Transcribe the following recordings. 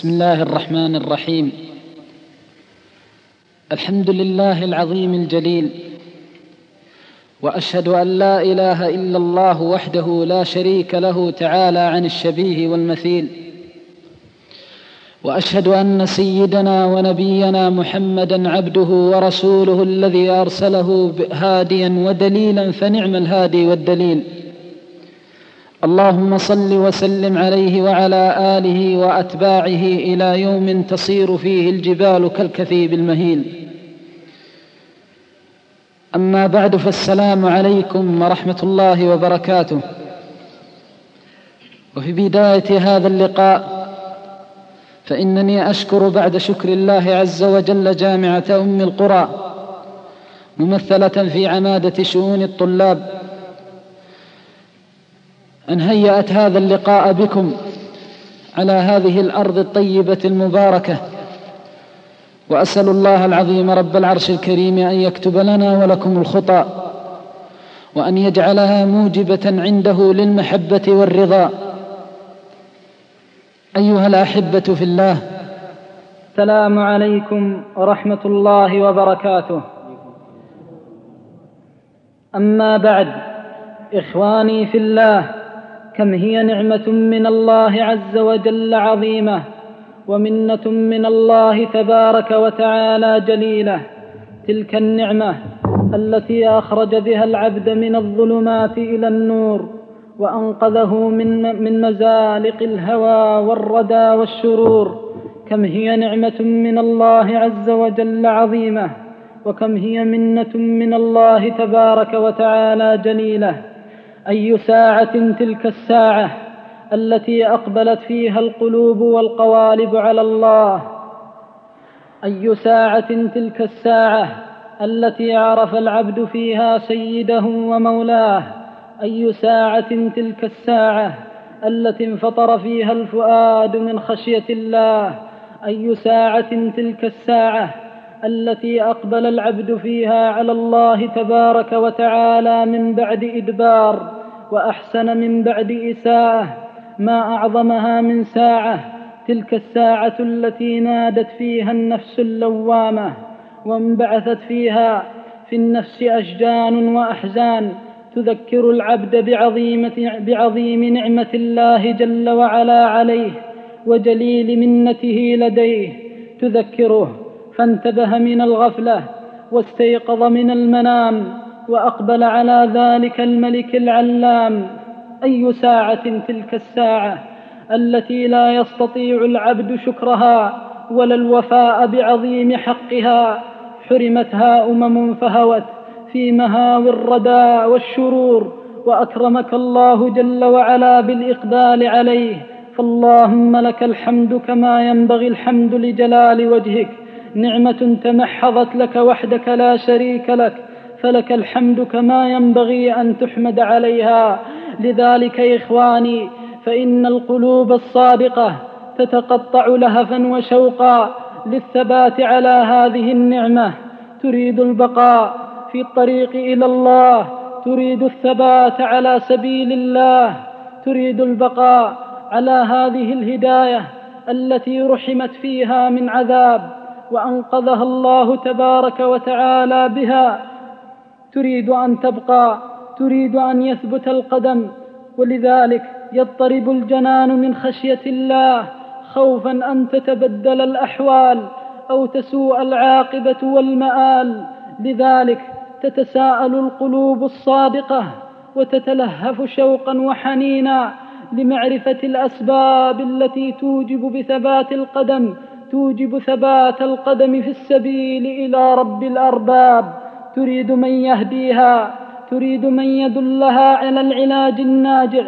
بسم الله الرحمن الرحيم. الحمد لله العظيم الجليل. وأشهد أن لا إله إلا الله وحده لا شريك له تعالى عن الشبيه والمثيل. وأشهد أن سيدنا ونبينا محمدا عبده ورسوله الذي أرسله هاديا ودليلا فنعم الهادي والدليل. اللهم صل وسلم عليه وعلى آله وأتباعه إلى يوم تصير فيه الجبال كالكثيب المهيل. أما بعد فالسلام عليكم ورحمة الله وبركاته. وفي بداية هذا اللقاء فإنني أشكر بعد شكر الله عز وجل جامعة أم القرى ممثلة في عمادة شؤون الطلاب أن هيأت هذا اللقاء بكم على هذه الأرض الطيبة المباركة. وأسأل الله العظيم رب العرش الكريم أن يكتب لنا ولكم الخطى وأن يجعلها موجبة عنده للمحبة والرضا. أيها الأحبة في الله السلام عليكم ورحمة الله وبركاته. أما بعد إخواني في الله كم هي نعمة من الله عز وجل عظيمة ومنة من الله تبارك وتعالى جليلة. تلك النعمة التي أخرج بها العبد من الظلمات إلى النور وأنقذه من من مزالق الهوى والردى والشرور. كم هي نعمة من الله عز وجل عظيمة وكم هي منة من الله تبارك وتعالى جليلة. أي ساعة تلك الساعة التي أقبلت فيها القلوب والقوالب على الله؟ أي ساعة تلك الساعة التي عرف العبد فيها سيده ومولاه؟ أي ساعة تلك الساعة التي انفطر فيها الفؤاد من خشية الله؟ أي ساعة تلك الساعة التي أقبل العبد فيها على الله تبارك وتعالى من بعد إدبار؟ وأحسن من بعد إساءة ما أعظمها من ساعة تلك الساعة التي نادت فيها النفس اللوامة وانبعثت فيها في النفس اشجان وأحزان تذكر العبد بعظيمة بعظيم نعمة الله جل وعلا عليه وجليل منته لديه تذكره فانتبه من الغفلة واستيقظ من المنام وأقبل على ذلك الملك العلام أي ساعة تلك الساعة التي لا يستطيع العبد شكرها ولا الوفاء بعظيم حقها حرمتها أمم فهوت في مهاوي الردى والشرور وأكرمك الله جل وعلا بالإقبال عليه. فاللهم لك الحمد كما ينبغي الحمد لجلال وجهك نعمة تمحضت لك وحدك لا شريك لك. فلك الحمد كما ينبغي أن تحمد عليها. لذلك إخواني فإن القلوب الصادقة تتقطع لهفا وشوقا للثبات على هذه النعمة. تريد البقاء في الطريق إلى الله. تريد الثبات على سبيل الله. تريد البقاء على هذه الهداية التي رحمت فيها من عذاب وأنقذها الله تبارك وتعالى بها. تريد أن تبقى تريد أن يثبت القدم ولذلك يضطرب الجنان من خشية الله خوفا أن تتبدل الأحوال أو تسوء العاقبة والمآل لذلك تتساءل القلوب الصادقة وتتلهف شوقا وحنينا لمعرفة الأسباب التي توجب بثبات القدم توجب ثبات القدم في السبيل إلى رب الأرباب. تريد من يهديها تريد من يدلها على العلاج الناجع.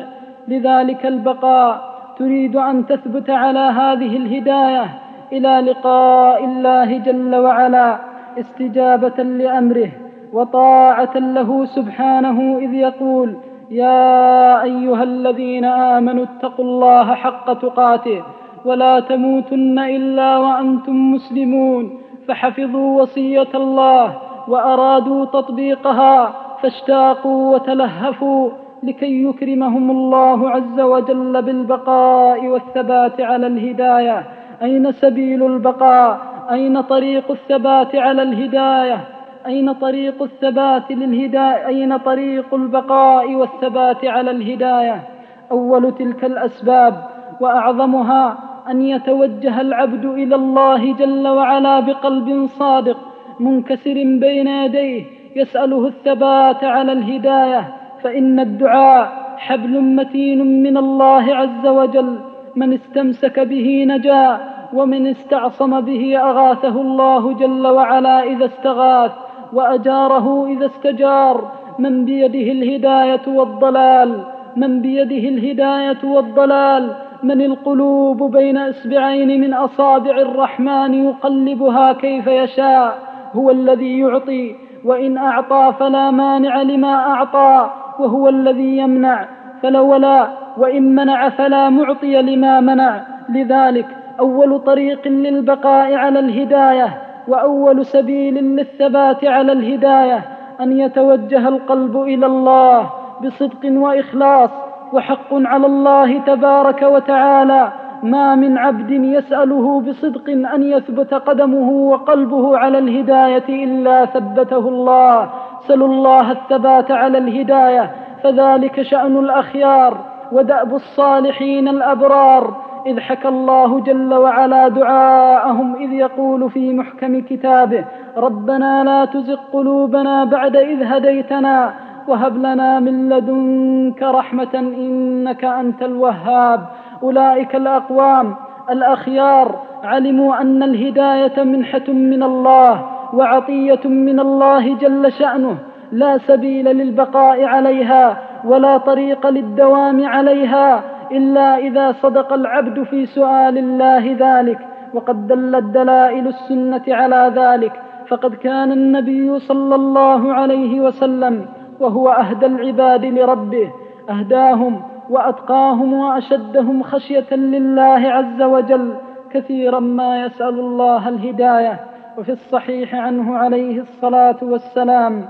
لذلك البقاء تريد أن تثبت على هذه الهداية. إلى لقاء الله جل وعلا استجابة لأمره وطاعة له سبحانه إذ يقول يا أيها الذين آمنوا اتقوا الله حق تقاته ولا تموتن إلا وأنتم مسلمون فحفظوا وصية الله وأرادوا تطبيقها فاشتاقوا وتلهفوا لكي يكرمهم الله عز وجل بالبقاء والثبات على الهداية. أين سبيل البقاء؟ أين طريق الثبات على الهداية؟ أين طريق الثبات للهداية؟ أين طريق البقاء والثبات على الهداية؟ أول تلك الأسباب وأعظمها أن يتوجه العبد إلى الله جل وعلا بقلب صادق منكسر بين يديه يسأله الثبات على الهداية فإن الدعاء حبل متين من الله عز وجل. من استمسك به نجا ومن استعصم به أغاثه الله جل وعلا إذا استغاث وأجاره إذا استجار. من بيده الهداية والضلال من بيده الهداية والضلال. من القلوب بين إصبعين من أصابع الرحمن يقلبها كيف يشاء. هو الذي يعطي وإن أعطى فلا مانع لما أعطى وهو الذي يمنع فلولا وإن منع فلا معطي لما منع. لذلك أول طريق للبقاء على الهداية وأول سبيل للثبات على الهداية أن يتوجه القلب إلى الله بصدق وإخلاص وحق على الله تبارك وتعالى. ما من عبد يسأله بصدق أن يثبت قدمه وقلبه على الهداية إلا ثبته الله. سلوا الله الثبات على الهداية فذلك شأن الأخيار ودأب الصالحين الأبرار. إذ حكى الله جل وعلا دعاءهم إذ يقول في محكم كتابه ربنا لا تزغ قلوبنا بعد إذ هديتنا وهب لنا من لدنك رحمة إنك أنت الوهاب. أولئك الأقوام الأخيار علموا أن الهداية منحة من الله وعطية من الله جل شأنه لا سبيل للبقاء عليها ولا طريق للدوام عليها إلا إذا صدق العبد في سؤال الله ذلك وقد دلت دلائل السنة على ذلك فقد كان النبي صلى الله عليه وسلم وهو أهدى العباد لربه أهداهم وأتقاهم وأشدهم خشية لله عز وجل كثيرا ما يسأل الله الهداية. وفي الصحيح عنه عليه الصلاة والسلام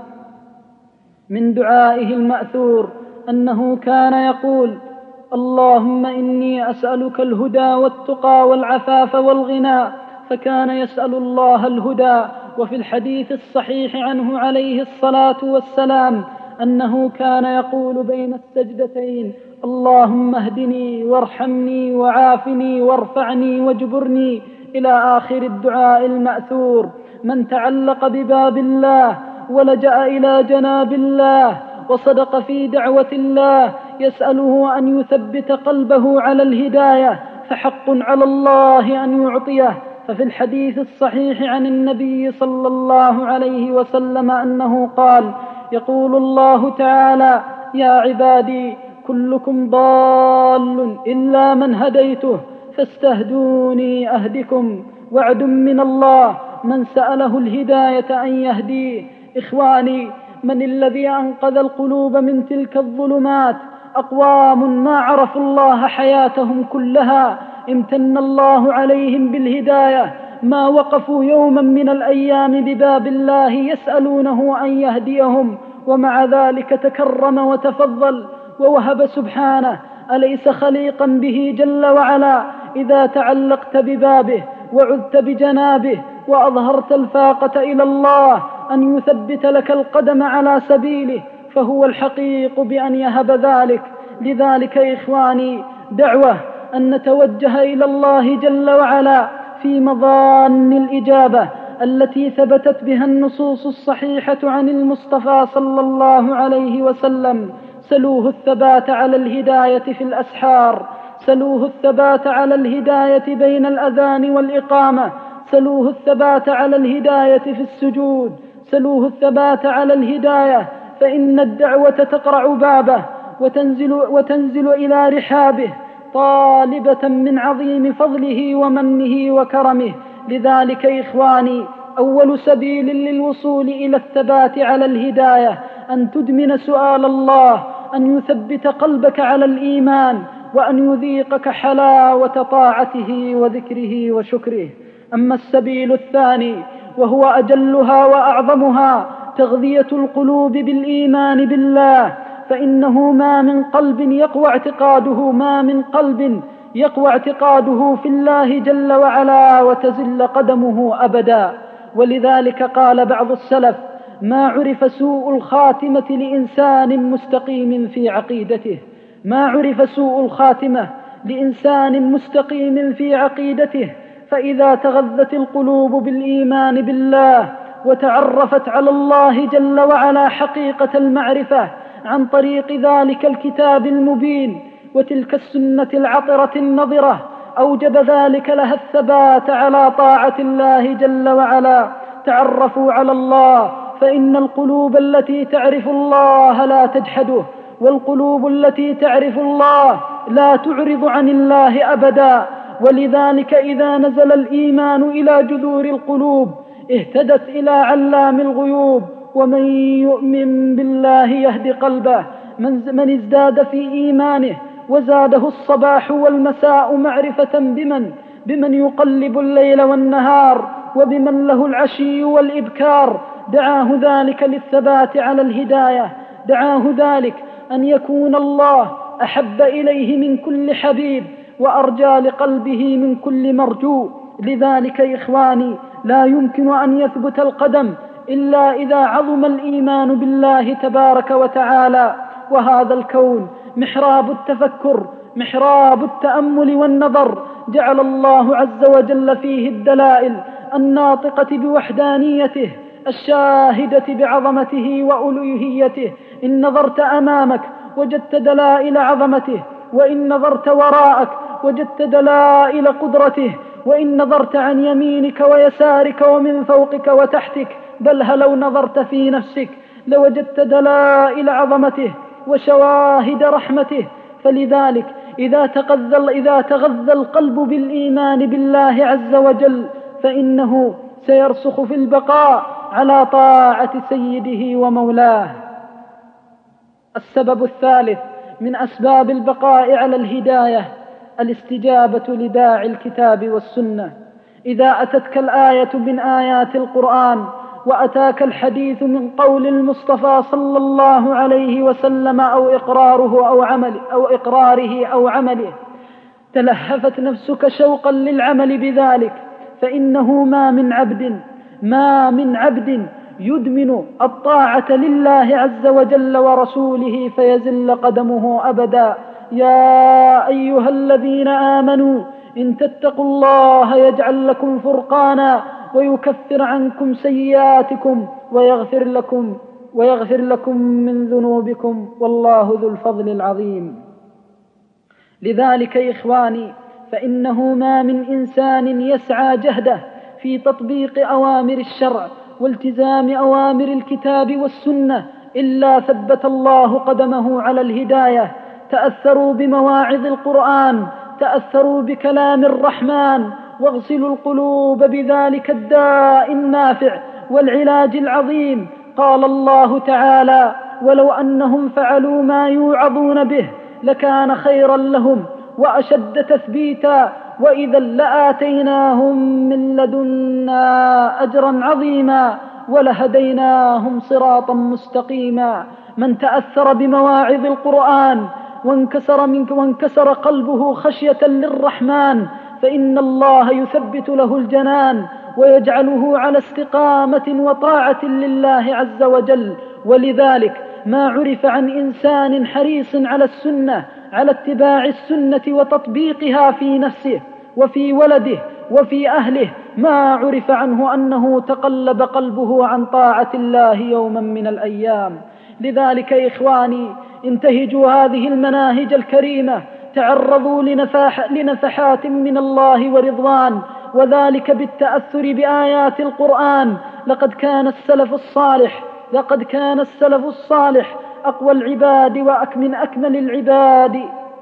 من دعائه المأثور أنه كان يقول اللهم إني أسألك الهدى والتقى والعفاف والغنى فكان يسأل الله الهدى. وفي الحديث الصحيح عنه عليه الصلاة والسلام أنه كان يقول بين السجدتين اللهم اهدني وارحمني وعافني وارفعني واجبرني إلى آخر الدعاء المأثور. من تعلق بباب الله ولجأ إلى جناب الله وصدق في دعوة الله يسأله أن يثبت قلبه على الهداية فحق على الله أن يعطيه. ففي الحديث الصحيح عن النبي صلى الله عليه وسلم أنه قال يقول الله تعالى يا عبادي كلكم ضال إلا من هديته فاستهدوني أهدكم. وعد من الله من سأله الهداية أن يهديه. إخواني من الذي أنقذ القلوب من تلك الظلمات؟ أقوام ما عرفوا الله حياتهم كلها. امتن الله عليهم بالهداية. ما وقفوا يوما من الأيام بباب الله يسألونه أن يهديهم. ومع ذلك تكرم وتفضل. ووهب سبحانه أليس خليقا به جل وعلا؟ إذا تعلقت ببابه وعذت بجنابه وأظهرت الفاقة إلى الله أن يثبت لك القدم على سبيله فهو الحقيق بأن يهب ذلك. لذلك إخواني دعوة أن نتوجه إلى الله جل وعلا في مظان الإجابة التي ثبتت بها النصوص الصحيحة عن المصطفى صلى الله عليه وسلم. سلوه الثبات على الهداية في الأسحار سلوه الثبات على الهداية بين الأذان والإقامة سلوه الثبات على الهداية في السجود سلوه الثبات على الهداية فإن الدعوة تقرع بابه وتنزل, وتنزل إلى رحابه طالبة من عظيم فضله ومنه وكرمه. لذلك إخواني أول سبيل للوصول إلى الثبات على الهداية أن تدمن سؤال الله أن يثبت قلبك على الإيمان وأن يذيقك حلاوة طاعته وذكره وشكره. أما السبيل الثاني وهو أجلها وأعظمها تغذية القلوب بالإيمان بالله فإنه ما من قلب يقوى اعتقاده ما من قلب يقوى اعتقاده في الله جل وعلا وتزل قدمه أبدا. ولذلك قال بعض السلف ما عرف سوء الخاتمة لإنسان مستقيم في عقيدته. ما عرف سوء الخاتمة لإنسان مستقيم في عقيدته. فإذا تغذت القلوب بالإيمان بالله وتعرفت على الله جل وعلا حقيقة المعرفة عن طريق ذلك الكتاب المبين وتلك السنة العطرة النظرة أوجب ذلك لها الثبات على طاعة الله جل وعلا. تعرفوا على الله فإن القلوب التي تعرف الله لا تجحده والقلوب التي تعرف الله لا تعرض عن الله أبدا. ولذلك إذا نزل الإيمان إلى جذور القلوب اهتدت إلى علام الغيوب. ومن يؤمن بالله يهد قلبه. من, من ازداد في إيمانه وزاده الصباح والمساء معرفة بمن؟ بمن يقلب الليل والنهار وبمن له العشي والإبكار. دعاه ذلك للثبات على الهداية. دعاه ذلك أن يكون الله أحب إليه من كل حبيب وأرجى لقلبه من كل مرجو. لذلك إخواني لا يمكن أن يثبت القدم إلا إذا عظم الإيمان بالله تبارك وتعالى. وهذا الكون محراب التفكر محراب التأمل والنظر. جعل الله عز وجل فيه الدلائل الناطقة بوحدانيته. الشاهدة بعظمته وألوهيته. إن نظرت أمامك وجدت دلائل عظمته وإن نظرت وراءك وجدت دلائل قدرته وإن نظرت عن يمينك ويسارك ومن فوقك وتحتك بل هلو نظرت في نفسك لوجدت دلائل عظمته وشواهد رحمته. فلذلك إذا تغذى إذا تغذى القلب بالإيمان بالله عز وجل فإنه سيرسخ في البقاء على طاعة سيده ومولاه. السبب الثالث من أسباب البقاء على الهداية الاستجابة لداعي الكتاب والسنة. إذا أتتك الآية من آيات القرآن وأتاك الحديث من قول المصطفى صلى الله عليه وسلم أو إقراره أو عمل أو إقراره أو عمله تلهفت نفسك شوقا للعمل بذلك. فإنه ما من عبد ما من عبد يدمن الطاعة لله عز وجل ورسوله فيزل قدمه أبدا. يا أيها الذين آمنوا إن تتقوا الله يجعل لكم فرقانا ويكفر عنكم سيئاتكم ويغفر لكم ويغفر لكم من ذنوبكم والله ذو الفضل العظيم. لذلك إخواني فإنه ما من إنسان يسعى جهده في تطبيق أوامر الشرع والتزام أوامر الكتاب والسنة إلا ثبت الله قدمه على الهداية. تأثروا بمواعظ القرآن تأثروا بكلام الرحمن واغسلوا القلوب بذلك الداء النافع والعلاج العظيم. قال الله تعالى ولو أنهم فعلوا ما يوعظون به لكان خيرا لهم وأشد تثبيتا وإذا لآتيناهم من لدنا أجرا عظيما ولهديناهم صراطا مستقيما. من تأثر بمواعظ القرآن وانكسر منك وانكسر قلبه خشية للرحمن فإن الله يثبت له الجنان ويجعله على استقامة وطاعة لله عز وجل. ولذلك ما عرف عن إنسان حريص على السنة على اتباع السنة وتطبيقها في نفسه وفي ولده وفي أهله ما عرف عنه أنه تقلب قلبه عن طاعة الله يوما من الأيام. لذلك إخواني انتهجوا هذه المناهج الكريمة تعرضوا لنفاح لنفحات من الله ورضوان وذلك بالتأثر بآيات القرآن. لقد كان السلف الصالح لقد كان السلف الصالح أقوى العباد وأكمن أكمل العباد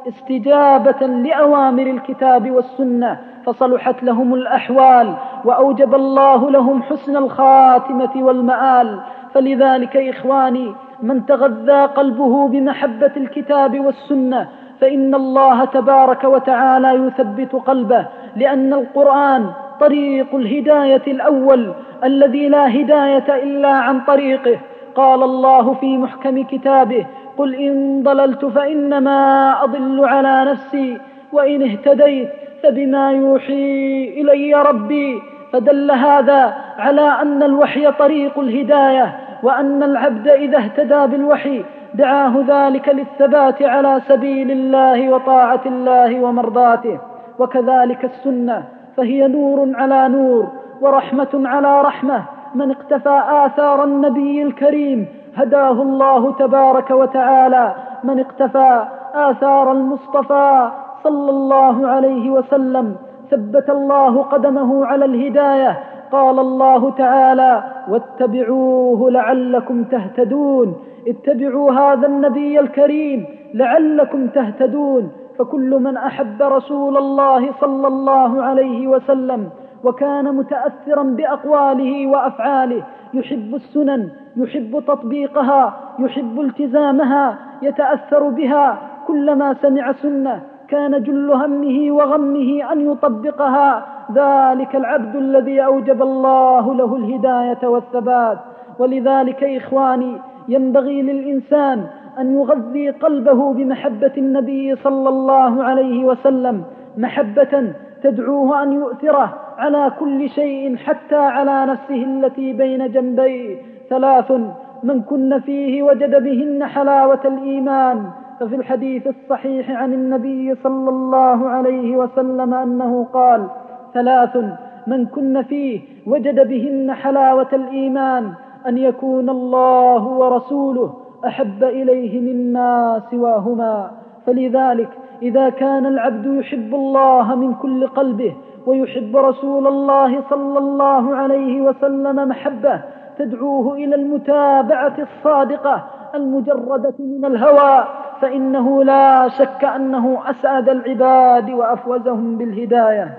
استجابة لأوامر الكتاب والسنة فصلحت لهم الأحوال وأوجب الله لهم حسن الخاتمة والمآل. فلذلك إخواني من تغذى قلبه بمحبة الكتاب والسنة فإن الله تبارك وتعالى يثبت قلبه لأن القرآن طريق الهداية الأول الذي لا هداية إلا عن طريقه. قال الله في محكم كتابه قل إن ضللت فإنما أضل على نفسي وإن اهتديت فبما يوحي إلي ربي. فدل هذا على أن الوحي طريق الهداية وأن العبد إذا اهتدى بالوحي دعاه ذلك للثبات على سبيل الله وطاعة الله ومرضاته. وكذلك السنة فهي نور على نور ورحمة على رحمة. من اقتفى آثار النبي الكريم هداه الله تبارك وتعالى. من اقتفى آثار المصطفى صلى الله عليه وسلم ثبت الله قدمه على الهداية. قال الله تعالى واتبعوه لعلكم تهتدون. اتبعوا هذا النبي الكريم لعلكم تهتدون. فكل من أحب رسول الله صلى الله عليه وسلم وكان متأثرا بأقواله وأفعاله. يحب السنن يحب تطبيقها يحب التزامها يتأثر بها. كلما سمع سنة كان جل همه وغمه أن يطبقها. ذلك العبد الذي أوجب الله له الهداية والثبات. ولذلك إخواني ينبغي للإنسان أن يغذي قلبه بمحبة النبي صلى الله عليه وسلم. محبة تدعوه أن يؤثره على كل شيء حتى على نفسه التي بين جنبيه. ثلاث من كن فيه وجد بهن حلاوة الإيمان. ففي الحديث الصحيح عن النبي صلى الله عليه وسلم أنه قال ثلاث من كن فيه وجد بهن حلاوة الإيمان. أن يكون الله ورسوله أحب إليه مما سواهما. فلذلك إذا كان العبد يحب الله من كل قلبه ويحب رسول الله صلى الله عليه وسلم محبة تدعوه إلى المتابعة الصادقة المجردة من الهوى فإنه لا شك أنه أسعد العباد وأفوزهم بالهداية.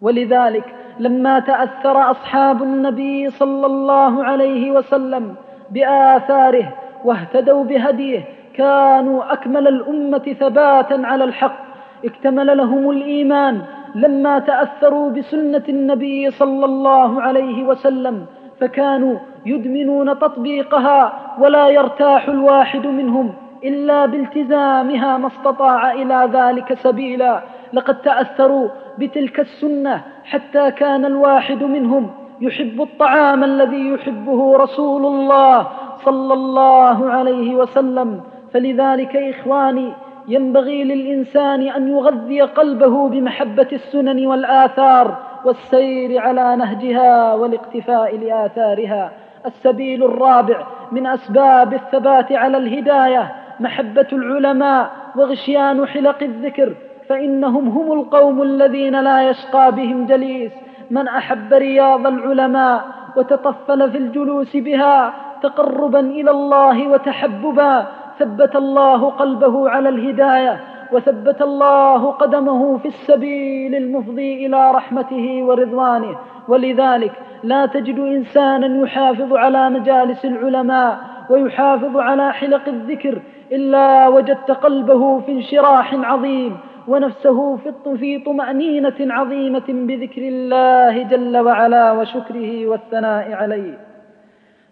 ولذلك لما تأثر أصحاب النبي صلى الله عليه وسلم بآثاره واهتدوا بهديه كانوا أكمل الأمة ثباتا على الحق. اكتمل لهم الإيمان لما تأثروا بسنة النبي صلى الله عليه وسلم فكانوا يدمنون تطبيقها ولا يرتاح الواحد منهم إلا بالتزامها ما استطاع إلى ذلك سبيلا. لقد تأثروا بتلك السنة حتى كان الواحد منهم يحب الطعام الذي يحبه رسول الله صلى الله عليه وسلم. فلذلك إخواني ينبغي للإنسان أن يغذي قلبه بمحبة السنن والآثار والسير على نهجها والاقتفاء لآثارها. السبيل الرابع من أسباب الثبات على الهداية محبة العلماء وغشيان حلق الذكر فإنهم هم القوم الذين لا يشقى بهم جليس. من أحب رياض العلماء وتطفل في الجلوس بها تقربا إلى الله وتحببا ثبت الله قلبه على الهداية وثبت الله قدمه في السبيل المفضي إلى رحمته ورضوانه. ولذلك لا تجد إنسانا يحافظ على مجالس العلماء ويحافظ على حلق الذكر إلا وجدت قلبه في انشراح عظيم ونفسه في طمأنينة عظيمة بذكر الله جل وعلا وشكره والثناء عليه.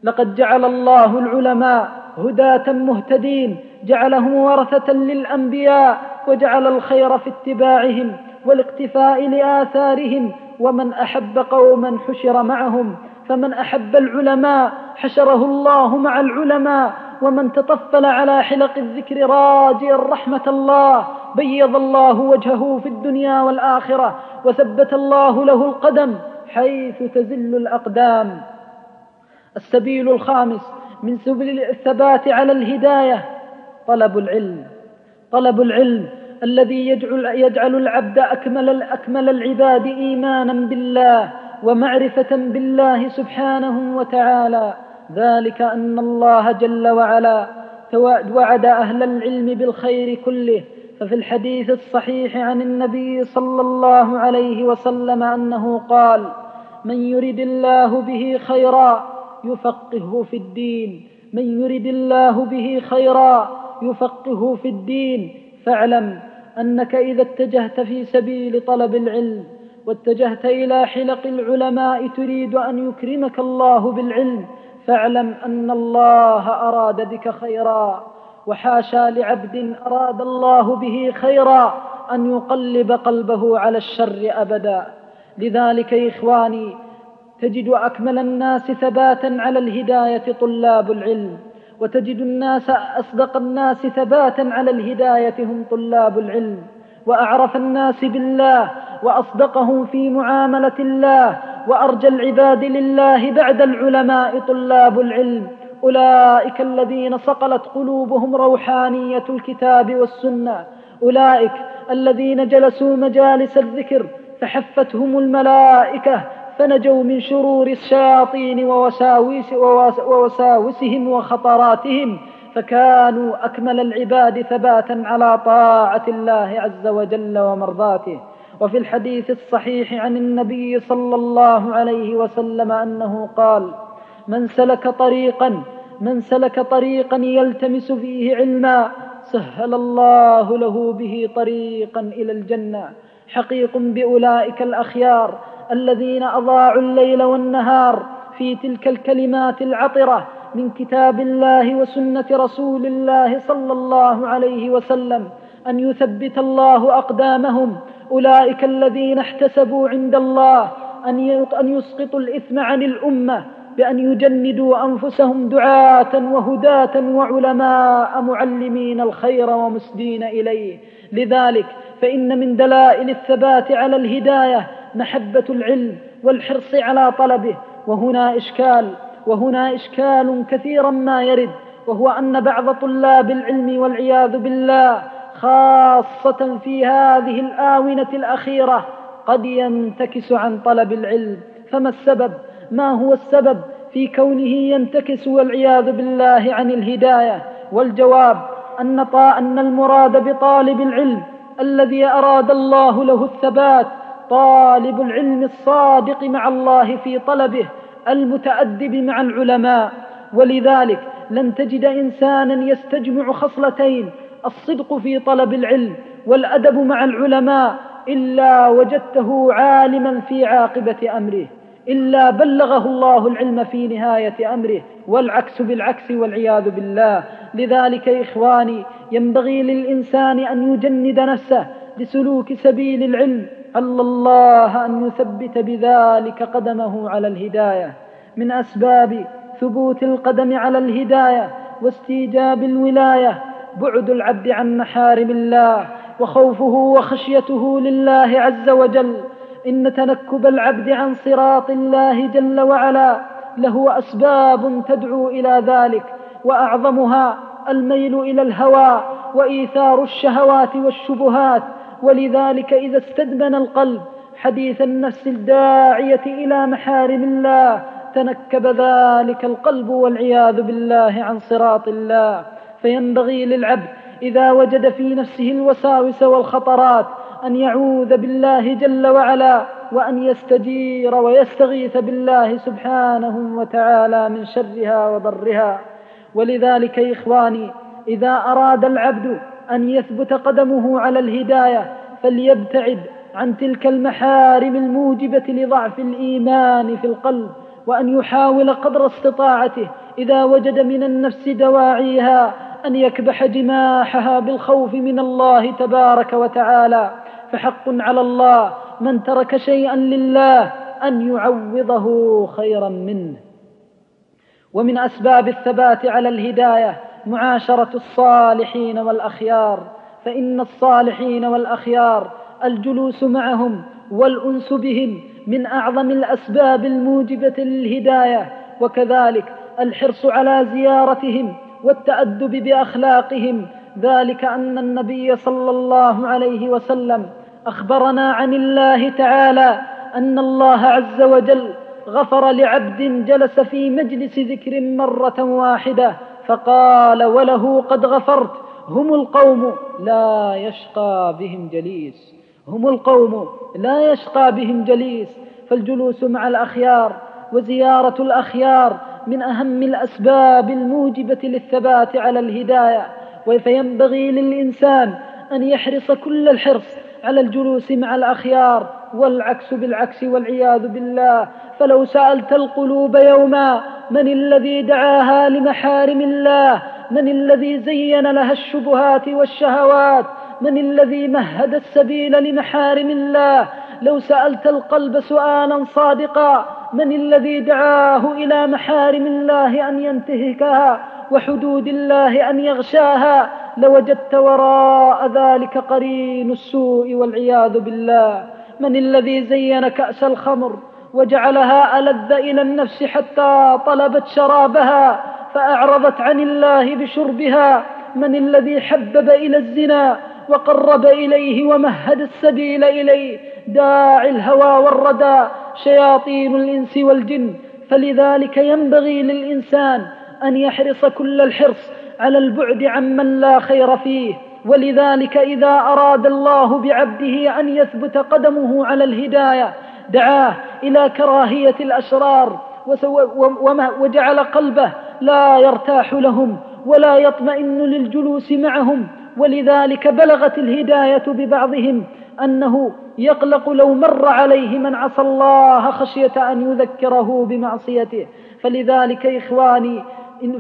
لقد جعل الله العلماء هداة مهتدين جعلهم ورثة للأنبياء وجعل الخير في اتباعهم والاقتفاء لآثارهم ومن أحب قوما حشر معهم فمن أحب العلماء حشره الله مع العلماء ومن تطفل على حلق الذكر راجيا رحمة الله بيض الله وجهه في الدنيا والآخرة وثبت الله له القدم حيث تزل الأقدام. السبيل الخامس من سبل الثبات على الهداية طلب العلم. طلب العلم الذي يجعل, يجعل العبد أكمل, أكمل العباد إيمانا بالله ومعرفة بالله سبحانه وتعالى. ذلك أن الله جل وعلا وعد أهل العلم بالخير كله. ففي الحديث الصحيح عن النبي صلى الله عليه وسلم أنه قال من يرد الله به خيرا يفقهه في الدين. من يرد الله به خيرا يفقهه في الدين. فاعلم أنك إذا اتجهت في سبيل طلب العلم واتجهت إلى حلق العلماء تريد أن يكرمك الله بالعلم فاعلم أن الله أراد بك خيرا. وحاشا لعبد أراد الله به خيرا أن يقلب قلبه على الشر أبدا. لذلك إخواني تجد أكمل الناس ثباتا على الهداية طلاب العلم وتجد الناس أصدق الناس ثباتا على الهداية هم طلاب العلم وأعرف الناس بالله وأصدقهم في معاملة الله وأرجى العباد لله بعد العلماء طلاب العلم. أولئك الذين صقلت قلوبهم روحانية الكتاب والسنة. أولئك الذين جلسوا مجالس الذكر فحفتهم الملائكة فنجوا من شرور الشياطين ووساوس ووساوسهم وخطراتهم فكانوا أكمل العباد ثباتا على طاعة الله عز وجل ومرضاته. وفي الحديث الصحيح عن النبي صلى الله عليه وسلم أنه قال من سلك طريقا من سلك طريقا يلتمس فيه علما سهل الله له به طريقا إلى الجنة. حقيق بأولئك الأخيار الذين أضاعوا الليل والنهار في تلك الكلمات العطرة من كتاب الله وسنة رسول الله صلى الله عليه وسلم أن يثبت الله أقدامهم. أولئك الذين احتسبوا عند الله أن يسقطوا الإثم عن الأمة بأن يجندوا أنفسهم دعاة وهداة وعلماء معلمين الخير ومسدين إليه. لذلك فإن من دلائل الثبات على الهداية محبة العلم والحرص على طلبه. وهنا إشكال وهنا إشكال كثيرا ما يرد وهو أن بعض طلاب العلم والعياذ بالله خاصة في هذه الآونة الأخيرة قد ينتكس عن طلب العلم. فما السبب؟ ما هو السبب في كونه ينتكس والعياذ بالله عن الهداية؟ والجواب أن, أن المراد بطالب العلم الذي أراد الله له الثبات طالب العلم الصادق مع الله في طلبه المتأدب مع العلماء. ولذلك لن تجد إنسانا يستجمع خصلتين الصدق في طلب العلم والأدب مع العلماء إلا وجدته عالما في عاقبة أمره إلا بلغه الله العلم في نهاية أمره والعكس بالعكس والعياذ بالله. لذلك إخواني ينبغي للإنسان أن يجند نفسه لسلوك سبيل العلم ألا الله أن يثبت بذلك قدمه على الهداية من أسباب ثبوت القدم على الهداية واستيجاب الولاية بعد العبد عن محارم الله وخوفه وخشيته لله عز وجل. إن تنكب العبد عن صراط الله جل وعلا له أسباب تدعو إلى ذلك وأعظمها الميل إلى الهوى وإيثار الشهوات والشبهات ولذلك إذا استدمن القلب حديث النفس الداعية إلى محارم الله تنكب ذلك القلب والعياذ بالله عن صراط الله. فينبغي للعبد إذا وجد في نفسه الوساوس والخطرات أن يعوذ بالله جل وعلا وأن يستجير ويستغيث بالله سبحانه وتعالى من شرها وضرها. ولذلك إخواني إذا أراد العبد أن يثبت قدمه على الهداية فليبتعد عن تلك المحارم الموجبة لضعف الإيمان في القلب وأن يحاول قدر استطاعته إذا وجد من النفس دواعيها أن يكبح جماحها بالخوف من الله تبارك وتعالى. فحق على الله من ترك شيئا لله أن يعوضه خيرا منه. ومن أسباب الثبات على الهداية معاشرة الصالحين والأخيار فإن الصالحين والأخيار الجلوس معهم والأنس بهم من أعظم الأسباب الموجبة للهداية وكذلك الحرص على زيارتهم والتأدب بأخلاقهم. ذلك أن النبي صلى الله عليه وسلم أخبرنا عن الله تعالى أن الله عز وجل غفر لعبد جلس في مجلس ذكر مرة واحدة فقال وله قد غفرت. هم القوم لا يشقى بهم جليس. هم القوم لا يشقى بهم جليس. فالجلوس مع الأخيار وزيارة الأخيار من أهم الأسباب الموجبة للثبات على الهداية. فينبغي للإنسان أن يحرص كل الحرص على الجلوس مع الأخيار والعكس بالعكس والعياذ بالله فلو سألت القلوب يوما من الذي دعاها لمحارم الله؟ من الذي زين لها الشبهات والشهوات؟ من الذي مهد السبيل لمحارم الله؟ لو سألت القلب سؤالا صادقا من الذي دعاه إلى محارم الله أن ينتهكها وحدود الله أن يغشاها؟ لوجدت وراء ذلك قرين السوء والعياذ بالله. من الذي زين كأس الخمر وجعلها ألذ إلى النفس حتى طلبت شرابها فأعرضت عن الله بشربها. من الذي حبب إلى الزنا وقرب إليه ومهد السبيل إليه. داعي الهوى والردى شياطين الإنس والجن. فلذلك ينبغي للإنسان أن يحرص كل الحرص على البعد عمن لا خير فيه. ولذلك إذا أراد الله بعبده أن يثبت قدمه على الهداية دعاه إلى كراهية الأشرار وجعل قلبه لا يرتاح لهم ولا يطمئن للجلوس معهم. ولذلك بلغت الهداية ببعضهم أنه يقلق لو مر عليه من عصى الله خشية أن يذكره بمعصيته. فلذلك إخواني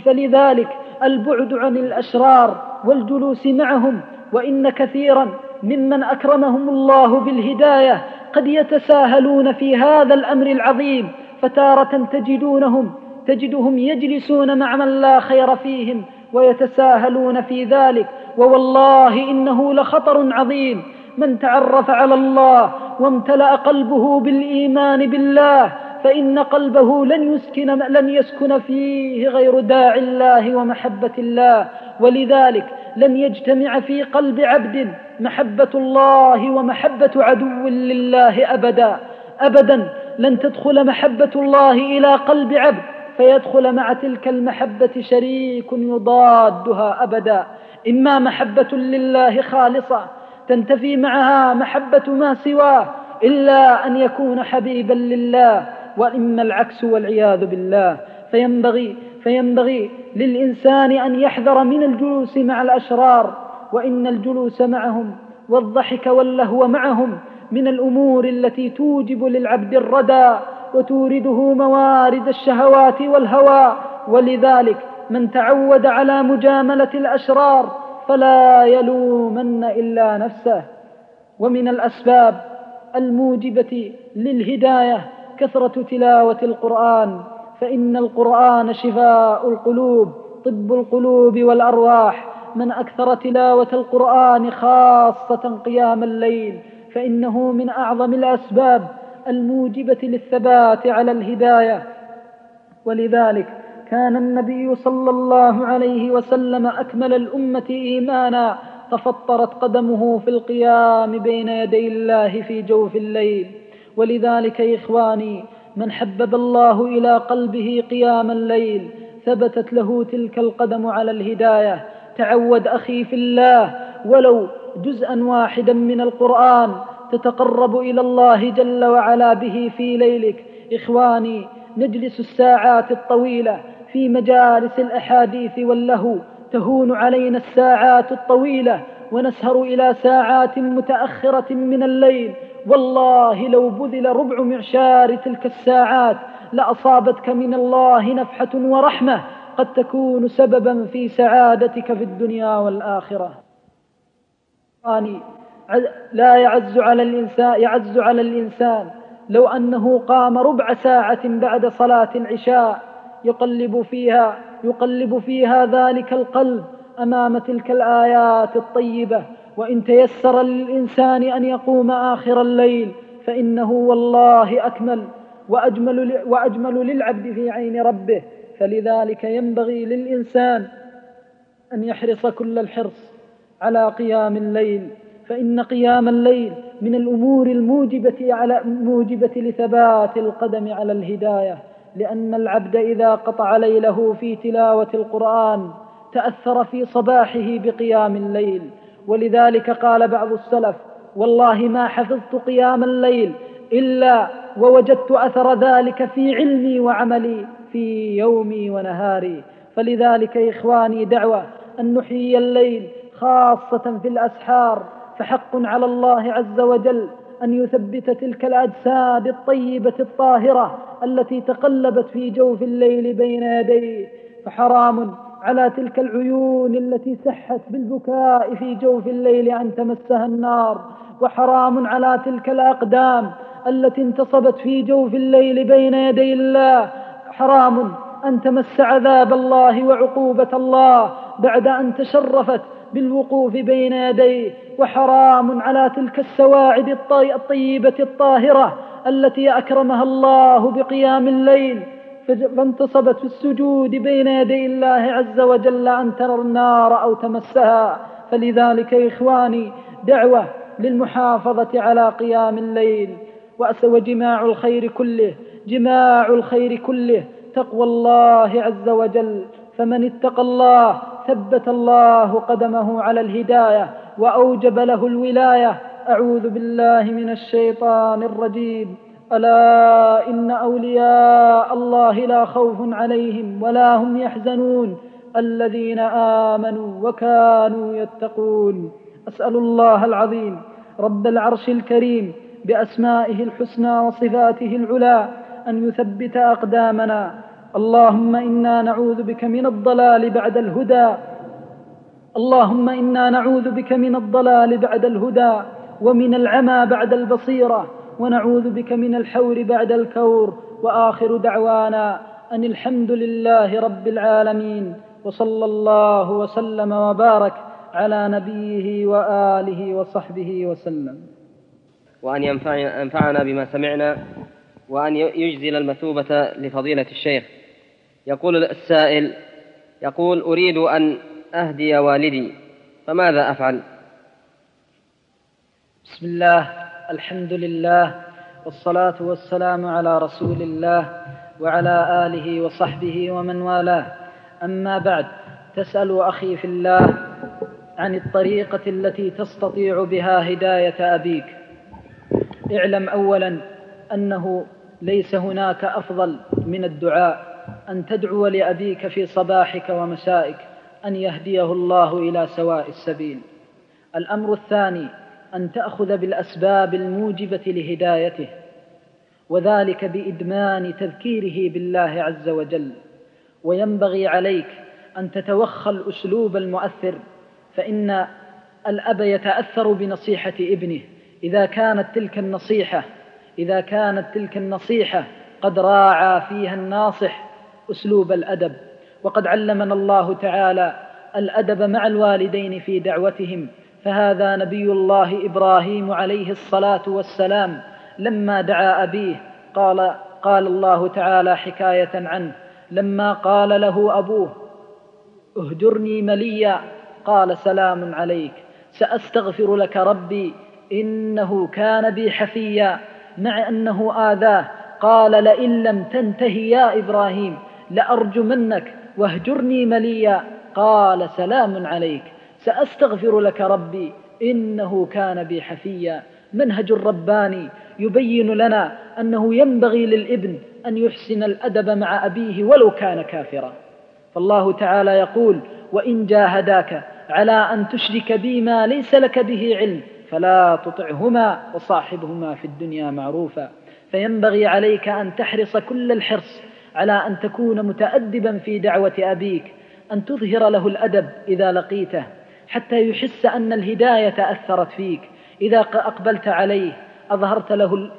فلذلك البعد عن الأشرار والجلوس معهم وإن كثيرا ممن أكرمهم الله بالهداية قد يتساهلون في هذا الأمر العظيم فتارة تجدونهم تجدهم يجلسون مع من لا خير فيهم ويتساهلون في ذلك ووالله إنه لخطر عظيم. من تعرف على الله وامتلأ قلبه بالإيمان بالله فإن قلبه لن يسكن لن يسكن فيه غير داعي الله ومحبة الله. ولذلك لن يجتمع في قلب عبد محبة الله ومحبة عدو لله أبدا. أبدا لن تدخل محبة الله إلى قلب عبد فيدخل مع تلك المحبة شريك يضادها أبدا. إما محبة لله خالصة تنتفي معها محبة ما سواه إلا أن يكون حبيبا لله. وإما العكس والعياذ بالله. فينبغي فينبغي للإنسان أن يحذر من الجلوس مع الأشرار وإن الجلوس معهم والضحك واللهو معهم من الأمور التي توجب للعبد الردى وتورده موارد الشهوات والهوى. ولذلك من تعود على مجاملة الأشرار فلا يلومن إلا نفسه. ومن الأسباب الموجبة للهداية كثرة تلاوة القرآن فإن القرآن شفاء القلوب طب القلوب والأرواح. من أكثر تلاوة القرآن خاصة قيام الليل فإنه من أعظم الأسباب الموجبة للثبات على الهداية. ولذلك كان النبي صلى الله عليه وسلم أكمل الأمة إيمانا تفطرت قدمه في القيام بين يدي الله في جوف الليل. ولذلك إخواني من حبب الله إلى قلبه قيام الليل ثبتت له تلك القدم على الهداية. تعود أخي في الله ولو جزءا واحدا من القرآن تتقرب إلى الله جل وعلا به في ليلك. إخواني نجلس الساعات الطويلة في مجالس الأحاديث واللهو تهون علينا الساعات الطويلة ونسهر إلى ساعات متأخرة من الليل. والله لو بذل ربع معشار تلك الساعات لأصابتك من الله نفحة ورحمة قد تكون سببا في سعادتك في الدنيا والآخرة. لا يعز على الإنسان يعز على الإنسان. لو أنه قام ربع ساعة بعد صلاة العشاء يقلب فيها يقلب فيها ذلك القلب أمام تلك الآيات الطيبة. وإن تيسر للإنسان أن يقوم آخر الليل فإنه والله أكمل وأجمل, وأجمل للعبد في عين ربه. فلذلك ينبغي للإنسان أن يحرص كل الحرص على قيام الليل. فإن قيام الليل من الأمور الموجبة على موجبة لثبات القدم على الهداية لأن العبد إذا قطع ليله في تلاوة القرآن تأثر في صباحه بقيام الليل. ولذلك قال بعض السلف والله ما حفظت قيام الليل إلا ووجدت أثر ذلك في علمي وعملي في يومي ونهاري. فلذلك إخواني دعوة أن نحيي الليل خاصة في الأسحار. فحق على الله عز وجل أن يثبت تلك الأجساد الطيبة الطاهرة التي تقلبت في جوف الليل بين يديه. فحرام على تلك العيون التي سحت بالبكاء في جوف الليل أن تمسها النار وحرام على تلك الأقدام التي انتصبت في جوف الليل بين يدي الله. حرام أن تمس عذاب الله وعقوبة الله بعد أن تشرفت بالوقوف بين يديه وحرام على تلك السواعد الطيبة الطاهرة التي أكرمها الله بقيام الليل. فانتصبت في السجود بين يدي الله عز وجل أن ترى النار أو تمسها. فلذلك إخواني دعوة للمحافظة على قيام الليل. وجماع الخير كله جماع الخير كله تقوى الله عز وجل. فمن اتقى الله ثبت الله قدمه على الهداية وأوجب له الولاية. أعوذ بالله من الشيطان الرجيم. ألا إن أولياء الله لا خوف عليهم ولا هم يحزنون الذين آمنوا وكانوا يتقون. أسأل الله العظيم رب العرش الكريم بأسمائه الحسنى وصفاته العلى أن يثبت أقدامنا. اللهم إنا نعوذ بك من الضلال بعد الهدى. اللهم إنا نعوذ بك من الضلال بعد الهدى ومن العمى بعد البصيرة. ونعوذ بك من الحور بعد الكور وآخر دعوانا أن الحمد لله رب العالمين وصلى الله وسلم وبارك على نبيه وآله وصحبه وسلم. وأن ينفعنا بما سمعنا وأن يجزل المثوبة لفضيلة الشيخ. يقول السائل يقول أريد أن أهدي والدي فماذا أفعل؟ بسم الله. الحمد لله والصلاة والسلام على رسول الله وعلى آله وصحبه ومن والاه. أما بعد تسأل أخي في الله عن الطريقة التي تستطيع بها هداية أبيك. اعلم أولا أنه ليس هناك أفضل من الدعاء أن تدعو لأبيك في صباحك ومسائك أن يهديه الله إلى سواء السبيل. الأمر الثاني أن تأخذ بالأسباب الموجبة لهدايته وذلك بإدمان تذكيره بالله عز وجل. وينبغي عليك أن تتوخى الأسلوب المؤثر فإن الأب يتأثر بنصيحة ابنه إذا كانت تلك النصيحة إذا كانت تلك النصيحة قد راعى فيها الناصح أسلوب الأدب. وقد علمنا الله تعالى الأدب مع الوالدين في دعوتهم فهذا نبي الله إبراهيم عليه الصلاة والسلام لما دعا أبيه. قال قال الله تعالى حكاية عنه. لما قال له أبوه اهجرني مليا. قال سلام عليك. سأستغفر لك ربي. إنه كان بي حفيا. مع أنه آذاه. قال لئن لم تنتهي يا إبراهيم لأرجمنك. واهجرني مليا. قال سلام عليك. سأستغفر لك ربي إنه كان بي حفيا. منهج رباني يبين لنا أنه ينبغي للإبن أن يحسن الأدب مع أبيه ولو كان كافرا. فالله تعالى يقول وإن جاهداك على أن تشرك بي ما ليس لك به علم فلا تطعهما وصاحبهما في الدنيا معروفا. فينبغي عليك أن تحرص كل الحرص على أن تكون متأدبا في دعوة أبيك أن تظهر له الأدب إذا لقيته. حتى يحس أن الهداية أثرت فيك. إذا أقبلت عليه أظهرت له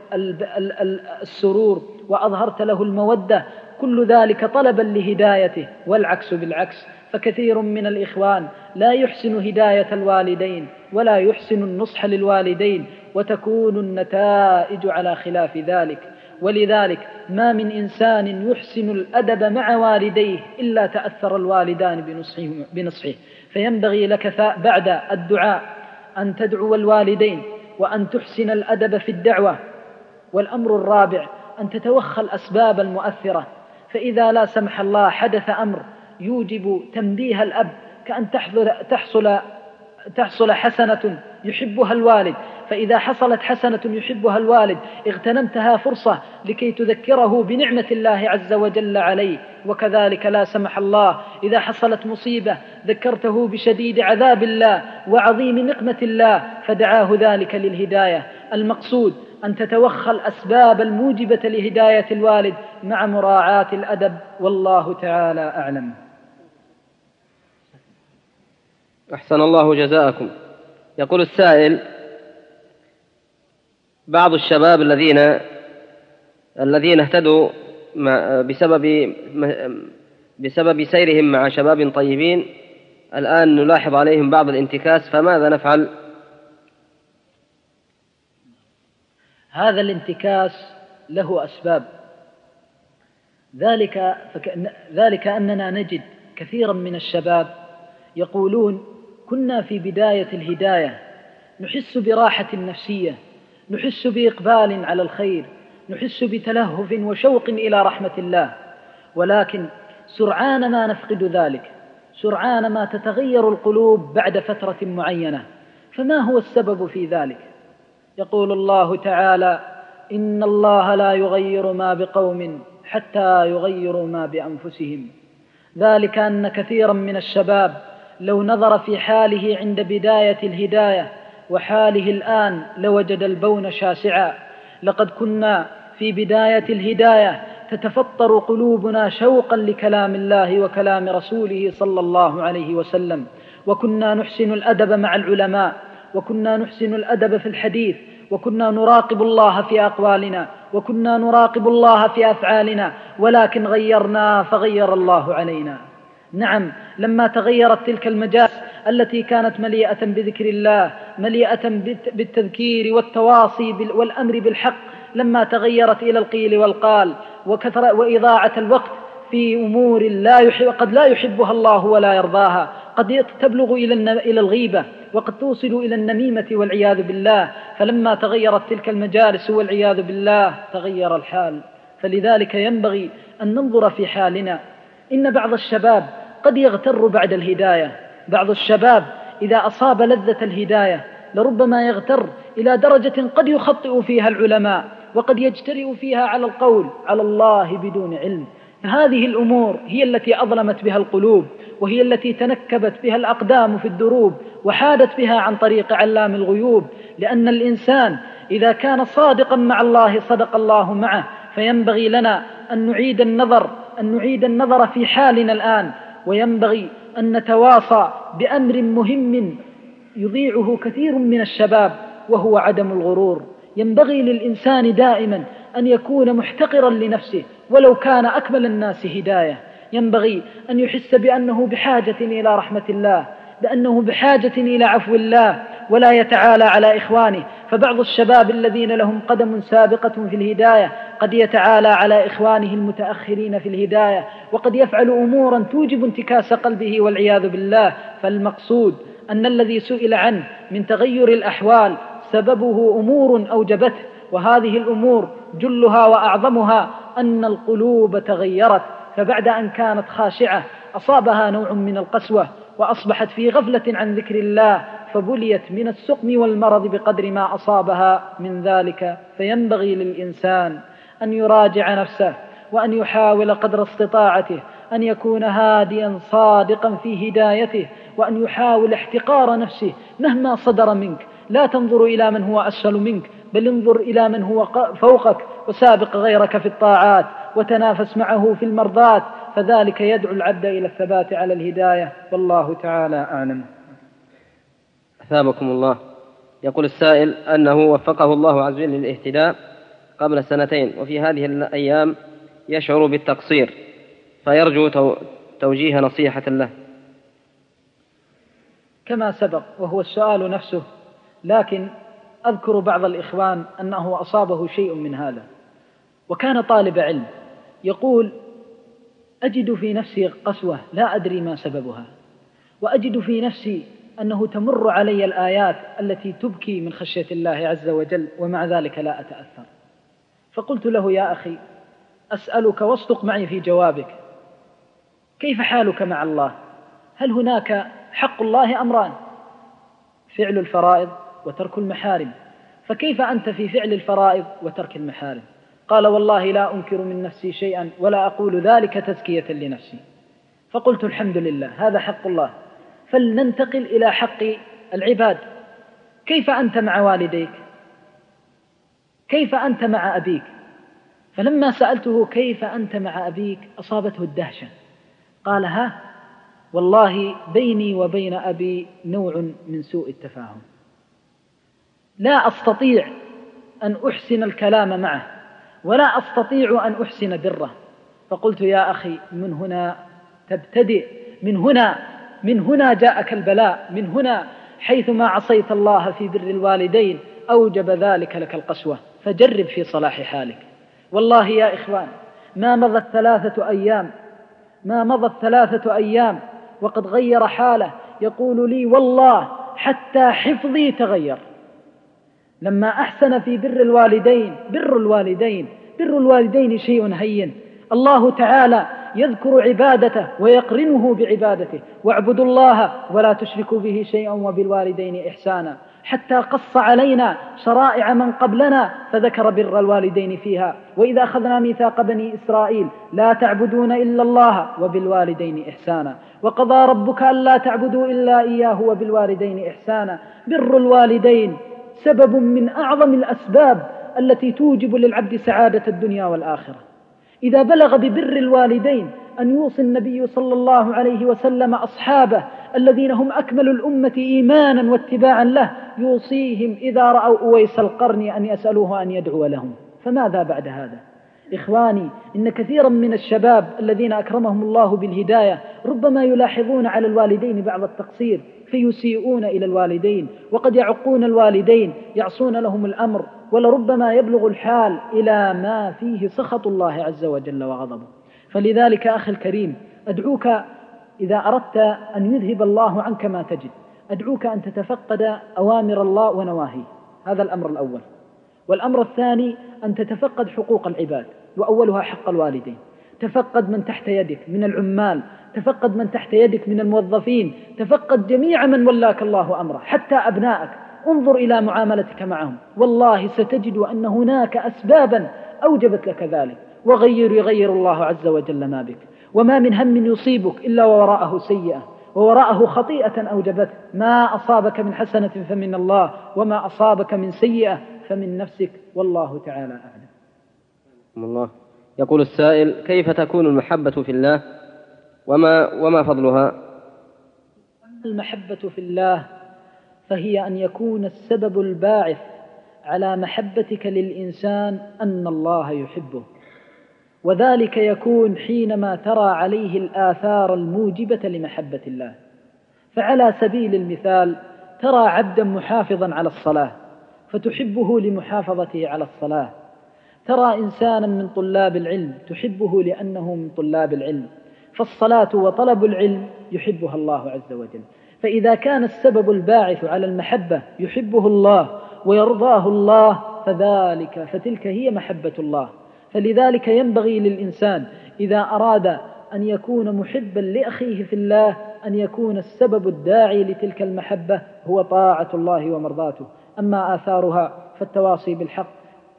السرور وأظهرت له المودة كل ذلك طلبا لهدايته والعكس بالعكس. فكثير من الإخوان لا يحسن هداية الوالدين ولا يحسن النصح للوالدين وتكون النتائج على خلاف ذلك. ولذلك ما من إنسان يحسن الأدب مع والديه إلا تأثر الوالدان بنصحه, بنصحه. فينبغي لك بعد الدعاء أن تدعو الوالدين وأن تحسن الأدب في الدعوة. والأمر الرابع أن تتوخى الأسباب المؤثرة. فإذا لا سمح الله حدث أمر يوجب تنبيه الأب كأن تحصل, تحصل, حسنة يحبها الوالد. فإذا حصلت حسنة يحبها الوالد اغتنمتها فرصة لكي تذكره بنعمة الله عز وجل عليه وكذلك لا سمح الله إذا حصلت مصيبة ذكرته بشديد عذاب الله وعظيم نقمة الله فدعاه ذلك للهداية. المقصود أن تتوخى الأسباب الموجبة لهداية الوالد مع مراعاة الأدب والله تعالى أعلم. أحسن الله جزاءكم. يقول السائل بعض الشباب الذين الذين اهتدوا بسبب بسبب سيرهم مع شباب طيبين الآن نلاحظ عليهم بعض الانتكاس فماذا نفعل؟ هذا الانتكاس له أسباب ذلك فك... ذلك أننا نجد كثيرا من الشباب يقولون كنا في بداية الهداية نحس براحة نفسية نحس بإقبال على الخير نحس بتلهف وشوق إلى رحمة الله. ولكن سرعان ما نفقد ذلك سرعان ما تتغير القلوب بعد فترة معينة. فما هو السبب في ذلك؟ يقول الله تعالى إن الله لا يغير ما بقوم حتى يغيروا ما بأنفسهم. ذلك أن كثيرا من الشباب لو نظر في حاله عند بداية الهداية وحاله الآن لوجد البون شاسعا. لقد كنا في بداية الهداية تتفطر قلوبنا شوقا لكلام الله وكلام رسوله صلى الله عليه وسلم. وكنا نحسن الأدب مع العلماء وكنا نحسن الأدب في الحديث وكنا نراقب الله في أقوالنا وكنا نراقب الله في أفعالنا ولكن غيرنا فغير الله علينا. نعم لما تغيرت تلك المجالس التي كانت مليئة بذكر الله مليئة بالتذكير والتواصي والأمر بالحق لما تغيرت إلى القيل والقال وكثر وإضاعة الوقت في أمور لا يحب قد لا يحبها الله ولا يرضاها قد تبلغ إلى إلى الغيبة وقد توصل إلى النميمة والعياذ بالله فلما تغيرت تلك المجالس والعياذ بالله تغير الحال. فلذلك ينبغي أن ننظر في حالنا إن بعض الشباب قد يغتر بعد الهداية. بعض الشباب إذا أصاب لذة الهداية لربما يغتر إلى درجة قد يخطئ فيها العلماء وقد يجترئ فيها على القول على الله بدون علم. هذه الأمور هي التي أظلمت بها القلوب وهي التي تنكبت بها الأقدام في الدروب وحادت بها عن طريق علام الغيوب لأن الإنسان إذا كان صادقا مع الله صدق الله معه فينبغي لنا أن نعيد النظر أن نعيد النظر في حالنا الآن وينبغي أن نتواصى بأمر مهم يضيعه كثير من الشباب وهو عدم الغرور. ينبغي للإنسان دائما أن يكون محتقرا لنفسه ولو كان أكمل الناس هداية. ينبغي أن يحس بأنه بحاجة إلى رحمة الله بأنه بحاجة إلى عفو الله ولا يتعالى على إخوانه. فبعض الشباب الذين لهم قدم سابقة في الهداية قد يتعالى على إخوانه المتأخرين في الهداية وقد يفعل أمورا توجب انتكاس قلبه والعياذ بالله. فالمقصود أن الذي سئل عنه من تغير الأحوال سببه أمور أوجبته وهذه الأمور جلها وأعظمها أن القلوب تغيرت. فبعد أن كانت خاشعة أصابها نوع من القسوة وأصبحت في غفلة عن ذكر الله فبليت من السقم والمرض بقدر ما أصابها من ذلك. فينبغي للإنسان أن يراجع نفسه وأن يحاول قدر استطاعته أن يكون هاديا صادقا في هدايته وأن يحاول احتقار نفسه مهما صدر منك. لا تنظر إلى من هو أسفل منك بل انظر إلى من هو فوقك وسابق غيرك في الطاعات وتنافس معه في المرضات. فذلك يدعو العبد إلى الثبات على الهداية. والله تعالى أعلم. أثابكم الله. يقول السائل أنه وفقه الله عز وجل للاهتداء قبل سنتين وفي هذه الأيام يشعر بالتقصير فيرجو توجيه نصيحة له. كما سبق وهو السؤال نفسه لكن أذكر بعض الإخوان أنه أصابه شيء من هذا. وكان طالب علم يقول أجد في نفسي قسوة لا أدري ما سببها. وأجد في نفسي أنه تمر علي الآيات التي تبكي من خشية الله عز وجل ومع ذلك لا أتأثر. فقلت له يا أخي أسألك واصدق معي في جوابك. كيف حالك مع الله؟ هل هناك حق الله أمران فعل الفرائض وترك المحارم. فكيف أنت في فعل الفرائض وترك المحارم؟ قال والله لا أنكر من نفسي شيئا ولا أقول ذلك تزكية لنفسي. فقلت الحمد لله هذا حق الله. فلننتقل إلى حق العباد. كيف أنت مع والديك؟ كيف أنت مع أبيك؟ فلما سألته كيف أنت مع أبيك أصابته الدهشة. قال ها والله بيني وبين أبي نوع من سوء التفاهم. لا أستطيع أن أحسن الكلام معه ولا أستطيع أن أحسن بره فقلت يا أخي من هنا تبتدئ من هنا من هنا جاءك البلاء من هنا حيثما عصيت الله في بر الوالدين أوجب ذلك لك القسوة. فجرب في صلاح حالك. والله يا إخوان ما مضت ثلاثة أيام ما مضت ثلاثة أيام وقد غير حاله يقول لي والله حتى حفظي تغير. لما أحسن في بر الوالدين بر الوالدين بر الوالدين شيء هين. الله تعالى يذكر عبادته ويقرنه بعبادته. واعبدوا الله ولا تشركوا به شيئا وبالوالدين إحسانا. حتى قص علينا شرائع من قبلنا فذكر بر الوالدين فيها. وإذا أخذنا ميثاق بني إسرائيل لا تعبدون إلا الله وبالوالدين إحسانا. وقضى ربك ألا تعبدوا إلا إياه وبالوالدين إحسانا. بر الوالدين سبب من أعظم الأسباب التي توجب للعبد سعادة الدنيا والآخرة. إذا بلغ ببر الوالدين أن يوصي النبي صلى الله عليه وسلم أصحابه الذين هم أكمل الأمة إيمانا واتباعا له يوصيهم إذا رأوا أويس القرن أن يسألوه أن يدعو لهم. فماذا بعد هذا؟ إخواني إن كثيرا من الشباب الذين أكرمهم الله بالهداية ربما يلاحظون على الوالدين بعض التقصير فيسيئون إلى الوالدين وقد يعقون الوالدين يعصون لهم الأمر ولربما يبلغ الحال إلى ما فيه سخط الله عز وجل وغضبه. فلذلك أخي الكريم أدعوك إذا أردت أن يذهب الله عنك ما تجد. أدعوك أن تتفقد أوامر الله ونواهيه. هذا الأمر الأول. والأمر الثاني أن تتفقد حقوق العباد وأولها حق الوالدين. تفقد من تحت يدك من العمال تفقد من تحت يدك من الموظفين تفقد جميع من ولاك الله أمره حتى أبنائك. انظر إلى معاملتك معهم. والله ستجد أن هناك أسبابا أوجبت لك ذلك وغير يغير الله عز وجل ما بك. وما من هم يصيبك إلا ووراءه سيئة ووراءه خطيئة أوجبته ما أصابك من حسنة فمن الله وما أصابك من سيئة فمن نفسك والله تعالى أعلم. الله. يقول السائل كيف تكون المحبة في الله؟ وما وما فضلها؟ المحبة في الله فهي أن يكون السبب الباعث على محبتك للإنسان أن الله يحبه. وذلك يكون حينما ترى عليه الآثار الموجبة لمحبة الله. فعلى سبيل المثال ترى عبدا محافظا على الصلاة فتحبه لمحافظته على الصلاة. ترى إنسانا من طلاب العلم تحبه لأنه من طلاب العلم. فالصلاة وطلب العلم يحبها الله عز وجل. فإذا كان السبب الباعث على المحبة يحبه الله ويرضاه الله فذلك فتلك هي محبة الله. فلذلك ينبغي للإنسان إذا أراد أن يكون محبا لأخيه في الله أن يكون السبب الداعي لتلك المحبة هو طاعة الله ومرضاته. أما آثارها فالتواصي بالحق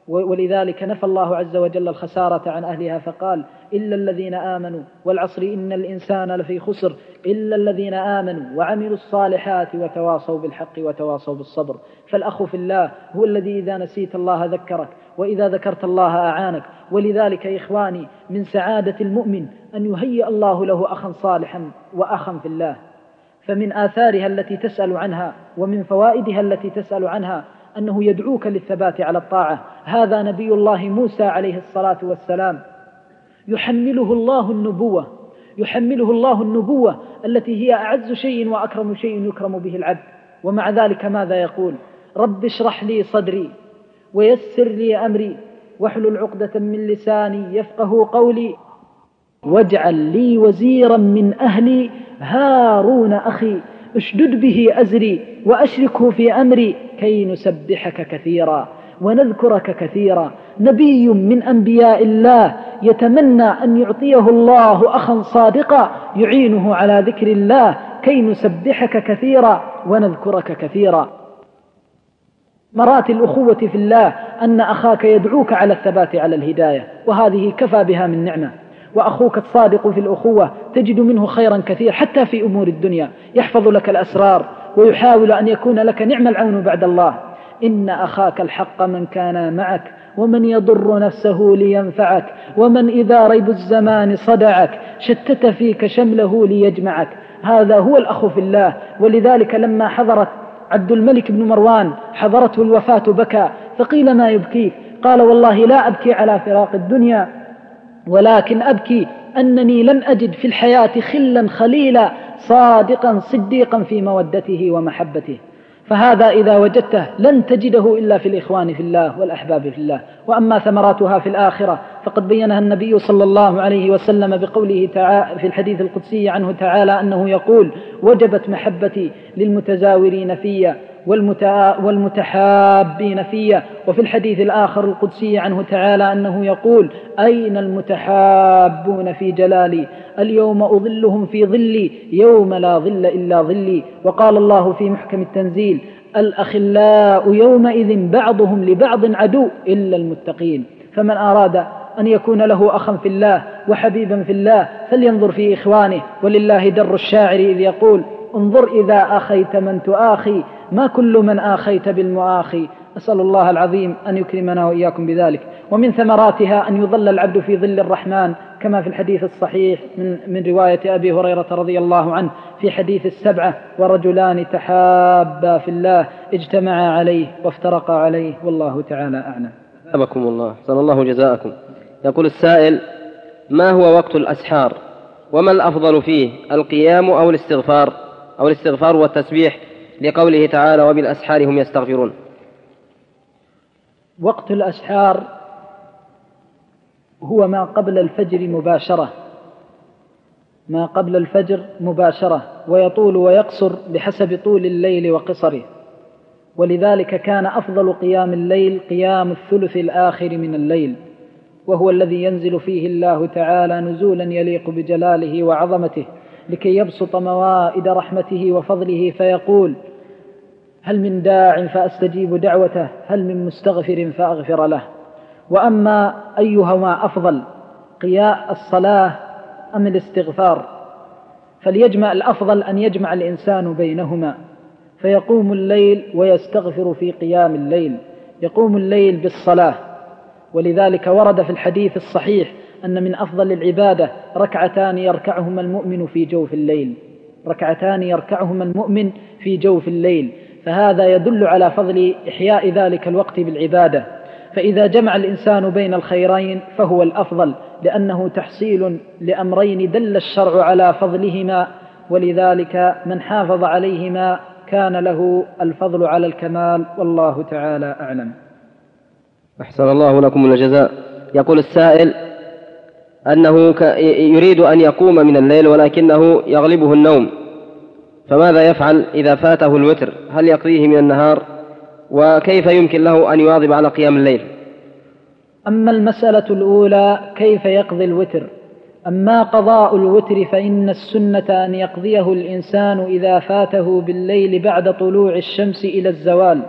ولذلك نفى الله عز وجل الخسارة عن أهلها فقال إلا الذين آمنوا والعصر إن الإنسان لفي خسر إلا الذين آمنوا وعملوا الصالحات وتواصوا بالحق وتواصوا بالصبر. فالأخ في الله هو الذي إذا نسيت الله ذكرك وإذا ذكرت الله أعانك. ولذلك إخواني من سعادة المؤمن أن يهيئ الله له أخا صالحا وأخا في الله. فمن آثارها التي تسأل عنها ومن فوائدها التي تسأل عنها أنه يدعوك للثبات على الطاعة. هذا نبي الله موسى عليه الصلاة والسلام. يحمله الله النبوة. يحمله الله النبوة التي هي أعز شيء وأكرم شيء يكرم به العبد. ومع ذلك ماذا يقول؟ رب اشرح لي صدري ويسر لي أمري. واحلل عقدة من لساني يفقه قولي. واجعل لي وزيرا من أهلي. هارون أخي. أشدد به أزري وأشركه في أمري كي نسبحك كثيرا ونذكرك كثيرا. نبي من أنبياء الله يتمنى أن يعطيه الله أخا صادقا يعينه على ذكر الله كي نسبحك كثيرا ونذكرك كثيرا. مرات الأخوة في الله أن أخاك يدعوك على الثبات على الهداية وهذه كفى بها من نعمة. وأخوك الصادق في الأخوة تجد منه خيرا كثير حتى في أمور الدنيا. يحفظ لك الأسرار ويحاول أن يكون لك نعم العون بعد الله. إن أخاك الحق من كان معك ومن يضر نفسه لينفعك ومن إذا ريب الزمان صدعك شتت فيك شمله ليجمعك. هذا هو الأخ في الله. ولذلك لما حضرت عبد الملك بن مروان حضرته الوفاة بكى فقيل ما يبكيك؟ قال والله لا أبكي على فراق الدنيا. ولكن أبكي أنني لم أجد في الحياة خلا خليلا صادقا صديقا في مودته ومحبته. فهذا إذا وجدته لن تجده إلا في الإخوان في الله والأحباب في الله. وأما ثمراتها في الآخرة فقد بينها النبي صلى الله عليه وسلم بقوله تعالى في الحديث القدسي عنه تعالى أنه يقول وجبت محبتي للمتزاورين في والمتحابين في وفي الحديث الآخر القدسي عنه تعالى أنه يقول أين المتحابون في جلالي؟ اليوم أظلهم في ظلي يوم لا ظل إلا ظلي. وقال الله في محكم التنزيل الأخلاء يومئذ بعضهم لبعض عدو إلا المتقين. فمن أراد أن يكون له أخا في الله وحبيبا في الله فلينظر في إخوانه. ولله در الشاعر إذ يقول انظر إذا أخيت من تؤاخي. ما كل من آخيت بالمؤاخي أسأل الله العظيم أن يكرمنا وإياكم بذلك. ومن ثمراتها أن يظل العبد في ظل الرحمن كما في الحديث الصحيح من, من رواية أبي هريرة رضي الله عنه في حديث السبعة ورجلان تحابا في الله اجتمعا عليه وافترقا عليه. والله تعالى أعلم. أبكم الله صلى الله جزاءكم. يقول السائل ما هو وقت الأسحار؟ وما الأفضل فيه القيام أو الاستغفار؟ أو الاستغفار والتسبيح لقوله تعالى وبالأسحار هم يستغفرون. وقت الأسحار هو ما قبل الفجر مباشرة. ما قبل الفجر مباشرة. ويطول ويقصر بحسب طول الليل وقصره. ولذلك كان أفضل قيام الليل قيام الثلث الآخر من الليل. وهو الذي ينزل فيه الله تعالى نزولا يليق بجلاله وعظمته لكي يبسط موائد رحمته وفضله فيقول هل من داع فأستجيب دعوته هل من مستغفر فأغفر له. وأما أيهما أفضل قياء الصلاة أم الاستغفار؟ فليجمع الأفضل أن يجمع الإنسان بينهما. فيقوم الليل ويستغفر في قيام الليل يقوم الليل بالصلاة. ولذلك ورد في الحديث الصحيح أن من أفضل العبادة ركعتان يركعهما المؤمن في جوف الليل. ركعتان يركعهما المؤمن في جوف الليل. فهذا يدل على فضل إحياء ذلك الوقت بالعبادة. فإذا جمع الإنسان بين الخيرين فهو الأفضل لأنه تحصيل لأمرين دل الشرع على فضلهما ولذلك من حافظ عليهما كان له الفضل على الكمال والله تعالى أعلم. أحسن الله لكم الجزاء. يقول السائل أنه يريد أن يقوم من الليل ولكنه يغلبه النوم. فماذا يفعل إذا فاته الوتر؟ هل يقضيه من النهار؟ وكيف يمكن له أن يواظب على قيام الليل؟ أما المسألة الأولى كيف يقضي الوتر؟ أما قضاء الوتر فإن السنة أن يقضيه الإنسان إذا فاته بالليل بعد طلوع الشمس إلى الزوال.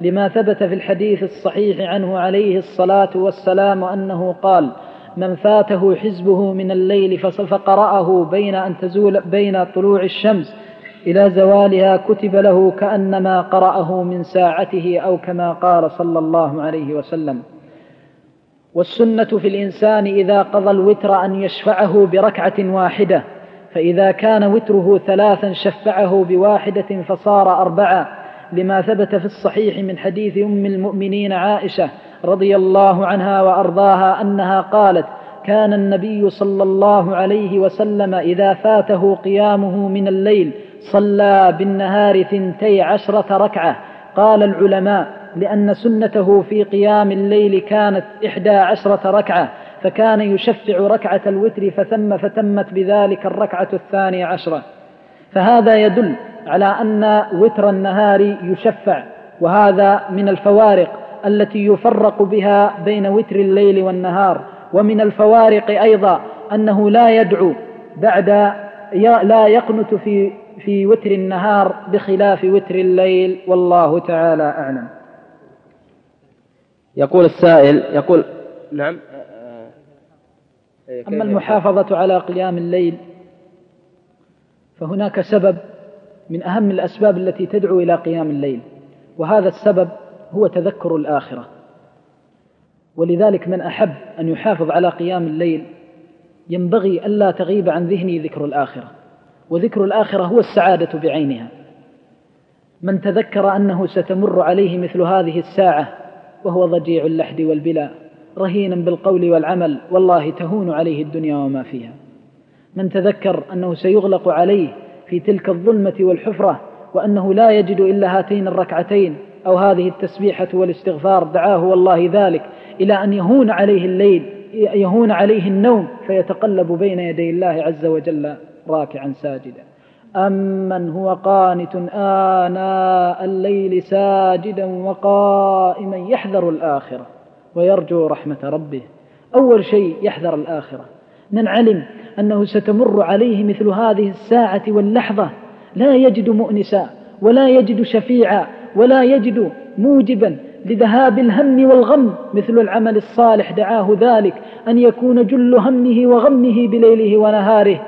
لما ثبت في الحديث الصحيح عنه عليه الصلاة والسلام أنه قال من فاته حزبه من الليل فقرأه بين أن تزول بين طلوع الشمس إلى زوالها كتب له كأنما قرأه من ساعته أو كما قال صلى الله عليه وسلم. والسنة في الإنسان إذا قضى الوتر أن يشفعه بركعة واحدة فإذا كان وتره ثلاثا شفعه بواحدة فصار أربعة لما ثبت في الصحيح من حديث أم المؤمنين عائشة رضي الله عنها وأرضاها أنها قالت كان النبي صلى الله عليه وسلم إذا فاته قيامه من الليل صلى بالنهار ثنتي عشرة ركعة. قال العلماء لأن سنته في قيام الليل كانت إحدى عشرة ركعة فكان يشفع ركعة الوتر فثم فتمت بذلك الركعة الثانية عشرة. فهذا يدل على أن وتر النهار يشفع وهذا من الفوارق التي يفرق بها بين وتر الليل والنهار. ومن الفوارق أيضا أنه لا يدعو بعد لا يقنت في في وتر النهار بخلاف وتر الليل والله تعالى أعلم. يقول السائل يقول نعم. أما المحافظة على قيام الليل فهناك سبب من أهم الأسباب التي تدعو إلى قيام الليل وهذا السبب هو تذكر الآخرة. ولذلك من أحب أن يحافظ على قيام الليل ينبغي ألا تغيب عن ذهني ذكر الآخرة. وذكر الآخرة هو السعادة بعينها. من تذكر أنه ستمر عليه مثل هذه الساعة وهو ضجيع اللحد والبلا رهينا بالقول والعمل والله تهون عليه الدنيا وما فيها. من تذكر أنه سيغلق عليه في تلك الظلمة والحفرة وأنه لا يجد إلا هاتين الركعتين أو هذه التسبيحة والاستغفار دعاه والله ذلك إلى أن يهون عليه الليل يهون عليه النوم فيتقلب بين يدي الله عز وجل. راكعا ساجدا. أمن هو قانت آناء الليل ساجدا وقائما يحذر الآخرة ويرجو رحمة ربه. أول شيء يحذر الآخرة. من علم أنه ستمر عليه مثل هذه الساعة واللحظة. لا يجد مؤنسا ولا يجد شفيعا ولا يجد موجبا لذهاب الهم والغم مثل العمل الصالح. دعاه ذلك أن يكون جل همه وغمه بليله ونهاره.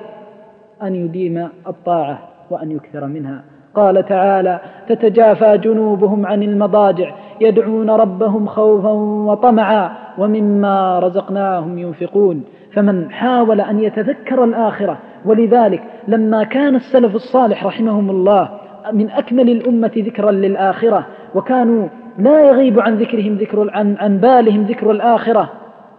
أن يديم الطاعة وأن يكثر منها. قال تعالى تتجافى جنوبهم عن المضاجع يدعون ربهم خوفا وطمعا ومما رزقناهم ينفقون. فمن حاول أن يتذكر الآخرة ولذلك لما كان السلف الصالح رحمهم الله من أكمل الأمة ذكرا للآخرة وكانوا لا يغيب عن ذكرهم ذكر عن, عن بالهم ذكر الآخرة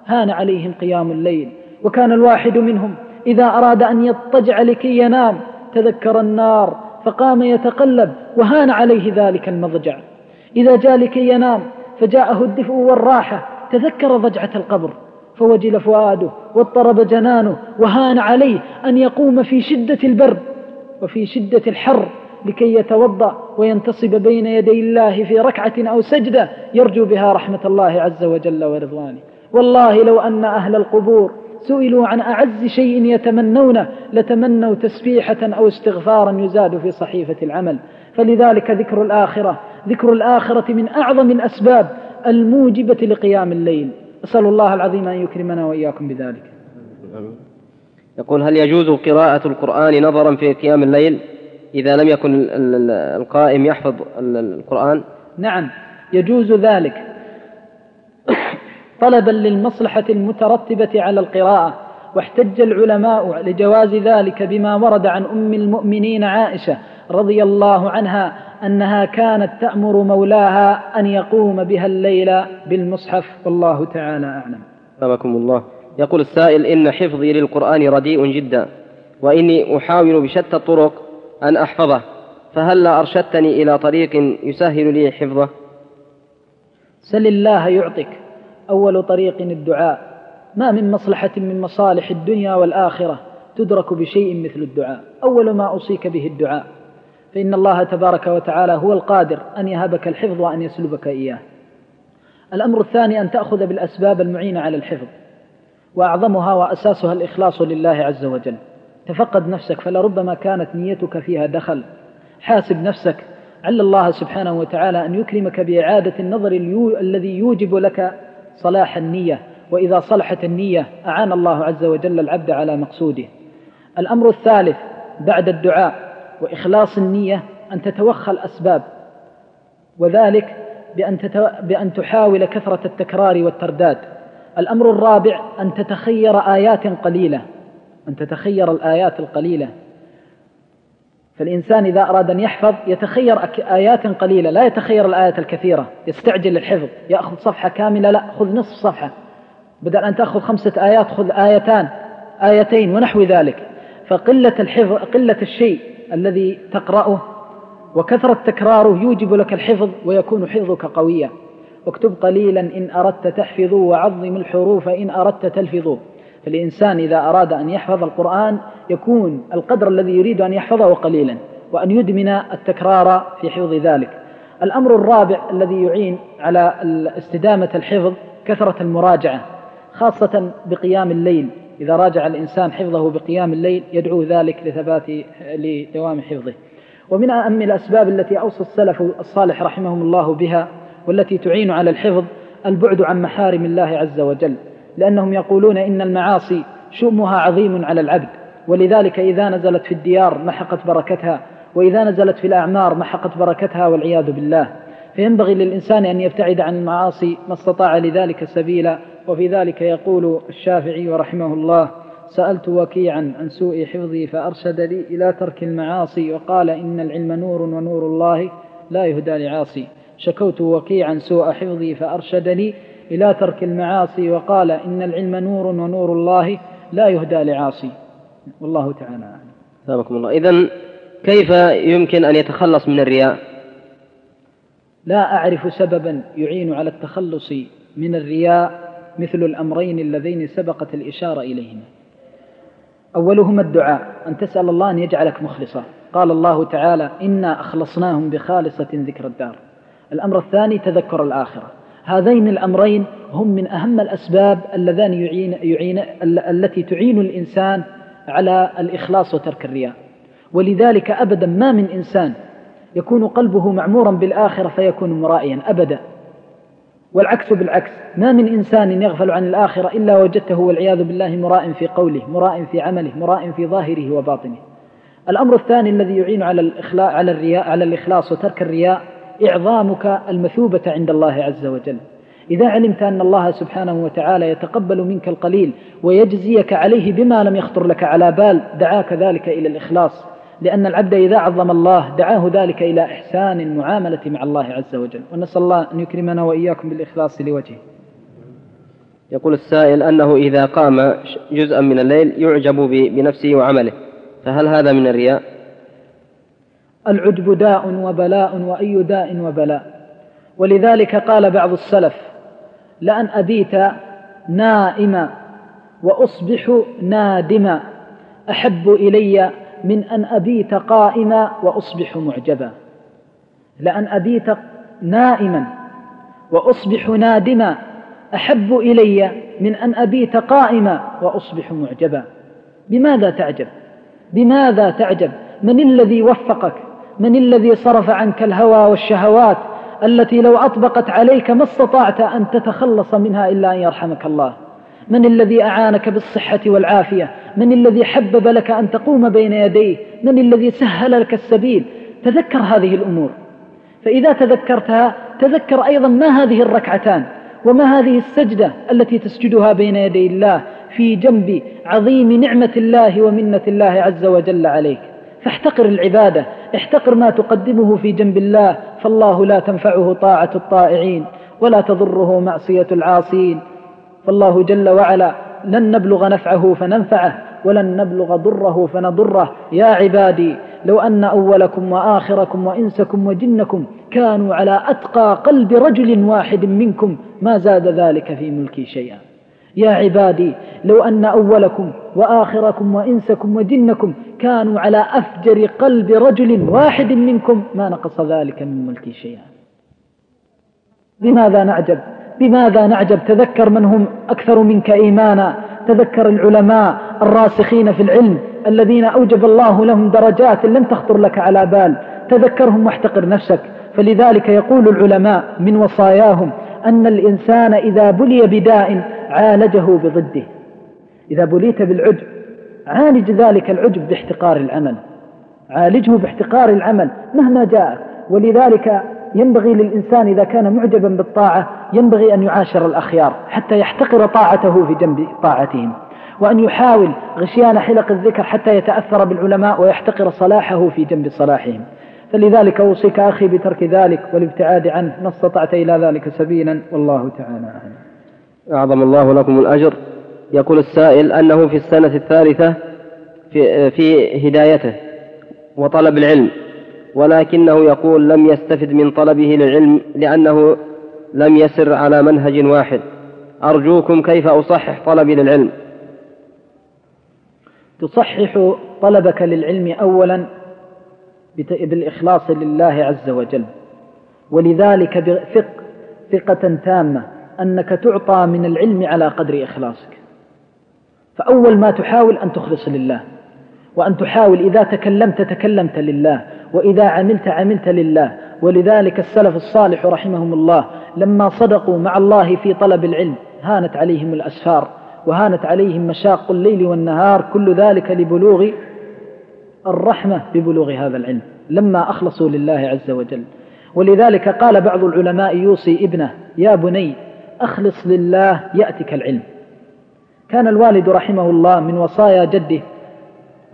هان عليهم قيام الليل. وكان الواحد منهم إذا أراد أن يضطجع لكي ينام تذكر النار فقام يتقلب وهان عليه ذلك المضجع. إذا جاء لكي ينام فجاءه الدفء والراحة تذكر ضجعة القبر. فوجل فؤاده واضطرب جنانه وهان عليه أن يقوم في شدة البرد وفي شدة الحر لكي يتوضأ وينتصب بين يدي الله في ركعة أو سجدة يرجو بها رحمة الله عز وجل ورضوانه. والله لو أن أهل القبور سئلوا عن أعز شيء يتمنونه لتمنوا تسبيحة أو استغفارا يزاد في صحيفة العمل. فلذلك ذكر الآخرة ذكر الآخرة من أعظم الأسباب الموجبة لقيام الليل. أسأل الله العظيم أن يكرمنا وإياكم بذلك. يقول هل يجوز قراءة القرآن نظرا في قيام الليل؟ إذا لم يكن القائم يحفظ القرآن؟ نعم يجوز ذلك. طلبا للمصلحة المترتبة على القراءة واحتج العلماء لجواز ذلك بما ورد عن أم المؤمنين عائشة رضي الله عنها أنها كانت تأمر مولاها أن يقوم بها الليل بالمصحف. والله تعالى أعلم. سبكم الله. يقول السائل إن حفظي للقرآن رديء جدا وإني أحاول بشتى الطرق أن أحفظه فهل أرشدتني إلى طريق يسهل لي حفظه؟ سل الله يعطك أول طريق الدعاء. ما من مصلحة من مصالح الدنيا والآخرة تدرك بشيء مثل الدعاء. أول ما أوصيك به الدعاء. فإن الله تبارك وتعالى هو القادر أن يهبك الحفظ وأن يسلبك إياه. الأمر الثاني أن تأخذ بالأسباب المعينة على الحفظ. وأعظمها وأساسها الإخلاص لله عز وجل. تفقد نفسك فلربما كانت نيتك فيها دخل. حاسب نفسك. عل الله سبحانه وتعالى أن يكرمك بإعادة النظر الذي يوجب لك صلاح النية وإذا صلحت النية أعان الله عز وجل العبد على مقصوده. الأمر الثالث بعد الدعاء وإخلاص النية أن تتوخى الأسباب وذلك بأن, تتو... بأن تحاول كثرة التكرار والترداد. الأمر الرابع أن تتخير آيات قليلة أن تتخير الآيات القليلة. فالإنسان إذا أراد أن يحفظ يتخير آيات قليلة لا يتخير الآيات الكثيرة. يستعجل الحفظ يأخذ صفحة كاملة لا خذ نصف صفحة. بدل أن تأخذ خمسة آيات خذ آيتان آيتين ونحو ذلك. فقلة الحفظ قلة الشيء الذي تقرأه وكثرة تكراره يوجب لك الحفظ ويكون حفظك قويا. واكتب قليلا إن أردت تحفظ وعظم الحروف إن أردت تلفظ فالإنسان إذا أراد أن يحفظ القرآن يكون القدر الذي يريد أن يحفظه قليلا وأن يدمن التكرار في حفظ ذلك. الأمر الرابع الذي يعين على استدامة الحفظ كثرة المراجعة خاصة بقيام الليل. إذا راجع الإنسان حفظه بقيام الليل يدعو ذلك لثبات لدوام حفظه. ومن أهم الأسباب التي أوصى السلف الصالح رحمهم الله بها والتي تعين على الحفظ البعد عن محارم الله عز وجل. لأنهم يقولون إن المعاصي شؤمها عظيم على العبد ولذلك إذا نزلت في الديار محقت بركتها وإذا نزلت في الأعمار محقت بركتها والعياذ بالله. فينبغي للإنسان أن يبتعد عن المعاصي ما استطاع لذلك سبيلا وفي ذلك يقول الشافعي ورحمه الله سألت وكيعا عن سوء حفظي فأرشد لي إلى ترك المعاصي وقال إن العلم نور ونور الله لا يهدى لعاصي. شكوت وكيعا سوء حفظي فأرشدني إلى ترك المعاصي وقال إن العلم نور ونور الله لا يهدى لعاصي. والله تعالى أعلم. الله. إذا كيف يمكن أن يتخلص من الرياء؟ لا أعرف سببا يعين على التخلص من الرياء مثل الأمرين اللذين سبقت الإشارة إليهما. أولهما الدعاء أن تسأل الله أن يجعلك مخلصا. قال الله تعالى إنا أخلصناهم بخالصة ذكر الدار. الأمر الثاني تذكر الآخرة. هذين الأمرين هم من أهم الأسباب اللذان يعين, يعين التي تعين الإنسان على الإخلاص وترك الرياء. ولذلك أبدا ما من إنسان يكون قلبه معمورا بالآخرة فيكون مرائيا أبدا. والعكس بالعكس ما من إنسان يغفل عن الآخرة إلا وجدته والعياذ بالله مراء في قوله مراء في عمله مراء في ظاهره وباطنه. الأمر الثاني الذي يعين على الإخلاء على الرياء على الإخلاص وترك الرياء إعظامك المثوبة عند الله عز وجل. إذا علمت أن الله سبحانه وتعالى يتقبل منك القليل ويجزيك عليه بما لم يخطر لك على بال دعاك ذلك إلى الإخلاص. لأن العبد إذا عظم الله دعاه ذلك إلى إحسان المعاملة مع الله عز وجل. ونسأل الله أن يكرمنا وإياكم بالإخلاص لوجهه. يقول السائل أنه إذا قام جزءا من الليل يعجب بنفسه وعمله. فهل هذا من الرياء؟ العجب داء وبلاء وأي داء وبلاء. ولذلك قال بعض السلف لأن أبيت نائما وأصبح نادما أحب إلي من أن أبيت قائما وأصبح معجبا. لأن أبيت نائما وأصبح نادما أحب إلي من أن أبيت قائما وأصبح معجبا. بماذا تعجب؟ بماذا تعجب؟ من الذي وفقك؟ من الذي صرف عنك الهوى والشهوات التي لو أطبقت عليك ما استطعت أن تتخلص منها إلا أن يرحمك الله. من الذي أعانك بالصحة والعافية؟ من الذي حبب لك أن تقوم بين يديه؟ من الذي سهل لك السبيل؟ تذكر هذه الأمور. فإذا تذكرتها تذكر أيضا ما هذه الركعتان وما هذه السجدة التي تسجدها بين يدي الله في جنب عظيم نعمة الله ومنة الله عز وجل عليك. فاحتقر العبادة احتقر ما تقدمه في جنب الله فالله لا تنفعه طاعة الطائعين ولا تضره معصية العاصين. فالله جل وعلا لن نبلغ نفعه فننفعه ولن نبلغ ضره فنضره. يا عبادي لو أن أولكم وآخركم وإنسكم وجنكم كانوا على أتقى قلب رجل واحد منكم ما زاد ذلك في ملكي شيئا. يا عبادي لو أن أولكم وآخركم وإنسكم وجنكم كانوا على أفجر قلب رجل واحد منكم ما نقص ذلك من ملكي شيئا. لماذا نعجب؟ بماذا نعجب؟ تذكر من هم أكثر منك إيمانا؟ تذكر العلماء الراسخين في العلم الذين أوجب الله لهم درجات لم تخطر لك على بال. تذكرهم واحتقر نفسك. فلذلك يقول العلماء من وصاياهم أن الإنسان إذا بلي بداء عالجه بضده. إذا بليت بالعجب عالج ذلك العجب باحتقار العمل عالجه باحتقار العمل مهما جاء ولذلك ينبغي للإنسان إذا كان معجبا بالطاعة ينبغي أن يعاشر الأخيار حتى يحتقر طاعته في جنب طاعتهم. وأن يحاول غشيان حلق الذكر حتى يتأثر بالعلماء ويحتقر صلاحه في جنب صلاحهم. فلذلك أوصيك أخي بترك ذلك والابتعاد عنه ما استطعت إلى ذلك سبيلا والله تعالى أعلم. أعظم الله لكم الأجر. يقول السائل أنه في السنة الثالثة في, في هدايته وطلب العلم ولكنه يقول لم يستفد من طلبه للعلم لأنه لم يسر على منهج واحد. أرجوكم كيف أصحح طلبي للعلم؟ تصحح طلبك للعلم أولا بالإخلاص لله عز وجل ولذلك بثق ثقة تامة. أنك تعطى من العلم على قدر إخلاصك. فأول ما تحاول أن تخلص لله وأن تحاول إذا تكلمت تكلمت لله وإذا عملت عملت لله. ولذلك السلف الصالح رحمهم الله لما صدقوا مع الله في طلب العلم هانت عليهم الأسفار وهانت عليهم مشاق الليل والنهار كل ذلك لبلوغ الرحمة ببلوغ هذا العلم لما أخلصوا لله عز وجل. ولذلك قال بعض العلماء يوصي ابنه يا بني أخلص لله يأتك العلم. كان الوالد رحمه الله من وصايا جده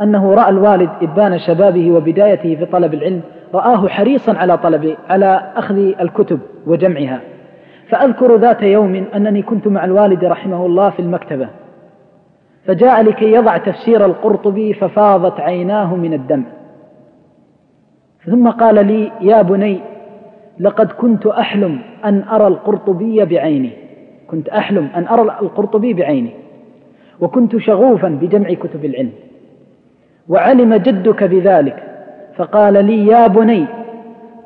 أنه رأى الوالد إبان شبابه وبدايته في طلب العلم رآه حريصا على طلب على أخذ الكتب وجمعها. فأذكر ذات يوم أنني كنت مع الوالد رحمه الله في المكتبة. فجاء لكي يضع تفسير القرطبي ففاضت عيناه من الدمع. ثم قال لي يا بني لقد كنت أحلم أن أرى القرطبي بعيني. كنت أحلم أن أرى القرطبي بعيني. وكنت شغوفا بجمع كتب العلم. وعلم جدك بذلك. فقال لي يا بني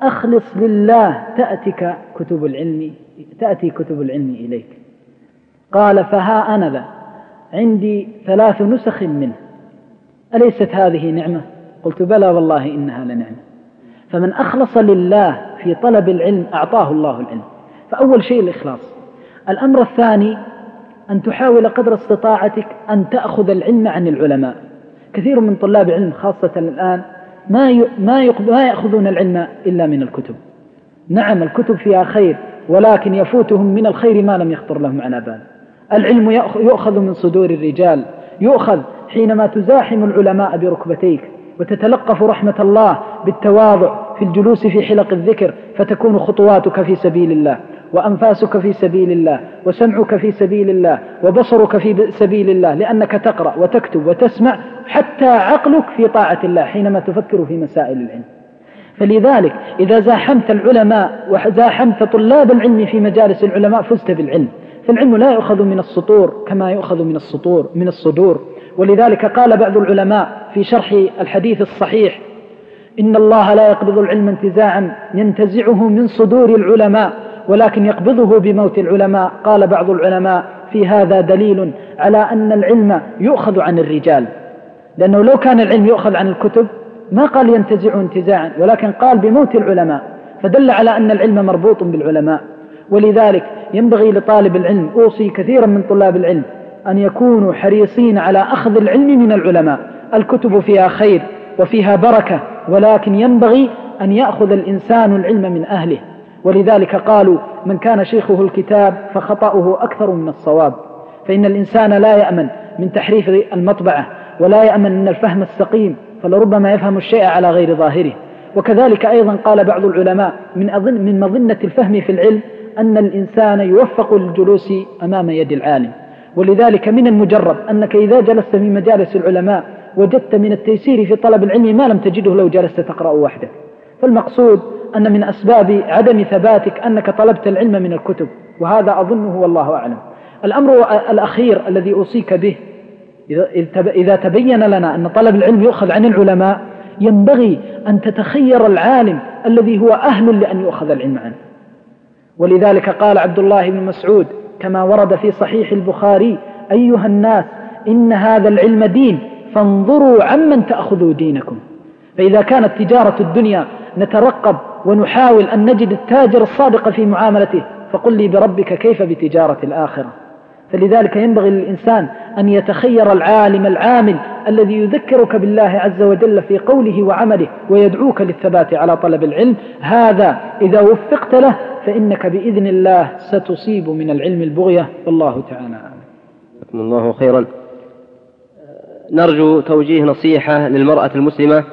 أخلص لله تأتك كتب العلم تأتي كتب العلم إليك. قال فها أنا ذا عندي ثلاث نسخ منه. أليست هذه نعمة؟ قلت بلى والله إنها لنعمة. فمن أخلص لله في طلب العلم أعطاه الله العلم. فأول شيء الإخلاص. الأمر الثاني أن تحاول قدر استطاعتك أن تأخذ العلم عن العلماء. كثير من طلاب العلم خاصة الآن ما ما يأخذون العلم إلا من الكتب. نعم الكتب فيها خير ولكن يفوتهم من الخير ما لم يخطر لهم على بال. العلم يؤخذ من صدور الرجال. يؤخذ حينما تزاحم العلماء بركبتيك وتتلقف رحمة الله بالتواضع في الجلوس في حلق الذكر فتكون خطواتك في سبيل الله وأنفاسك في سبيل الله وسمعك في سبيل الله وبصرك في سبيل الله لأنك تقرأ وتكتب وتسمع حتى عقلك في طاعة الله حينما تفكر في مسائل العلم. فلذلك إذا زاحمت العلماء وزاحمت طلاب العلم في مجالس العلماء فزت بالعلم. فالعلم لا يؤخذ من السطور كما يؤخذ من السطور من الصدور. ولذلك قال بعض العلماء في شرح الحديث الصحيح إن الله لا يقبض العلم انتزاعا ينتزعه من صدور العلماء ولكن يقبضه بموت العلماء. قال بعض العلماء في هذا دليل على أن العلم يؤخذ عن الرجال. لأنه لو كان العلم يؤخذ عن الكتب ما قال ينتزع انتزاعا ولكن قال بموت العلماء. فدل على أن العلم مربوط بالعلماء. ولذلك ينبغي لطالب العلم أوصي كثيرا من طلاب العلم أن يكونوا حريصين على أخذ العلم من العلماء. الكتب فيها خير وفيها بركة ولكن ينبغي أن يأخذ الإنسان العلم من أهله. ولذلك قالوا من كان شيخه الكتاب فخطأه أكثر من الصواب. فإن الإنسان لا يأمن من تحريف المطبعة ولا يأمن من الفهم السقيم فلربما يفهم الشيء على غير ظاهره. وكذلك أيضا قال بعض العلماء من, أظن من مظنة الفهم في العلم أن الإنسان يوفق للجلوس أمام يد العالم. ولذلك من المجرب أنك إذا جلست في مجالس العلماء وجدت من التيسير في طلب العلم ما لم تجده لو جلست تقرأ وحدك. فالمقصود أن من أسباب عدم ثباتك أنك طلبت العلم من الكتب وهذا أظنه والله أعلم. الأمر الأخير الذي أوصيك به إذا تبين لنا أن طلب العلم يؤخذ عن العلماء ينبغي أن تتخير العالم الذي هو أهل لأن يؤخذ العلم عنه. ولذلك قال عبد الله بن مسعود كما ورد في صحيح البخاري أيها الناس إن هذا العلم دين. فانظروا عمن تأخذوا دينكم. فإذا كانت تجارة الدنيا نترقب ونحاول أن نجد التاجر الصادق في معاملته فقل لي بربك كيف بتجارة الآخرة؟ فلذلك ينبغي للإنسان أن يتخير العالم العامل الذي يذكرك بالله عز وجل في قوله وعمله ويدعوك للثبات على طلب العلم. هذا إذا وفقت له فإنك بإذن الله ستصيب من العلم البغية. والله تعالى أعلم. الله خيرا. نرجو توجيه نصيحة للمرأة المسلمة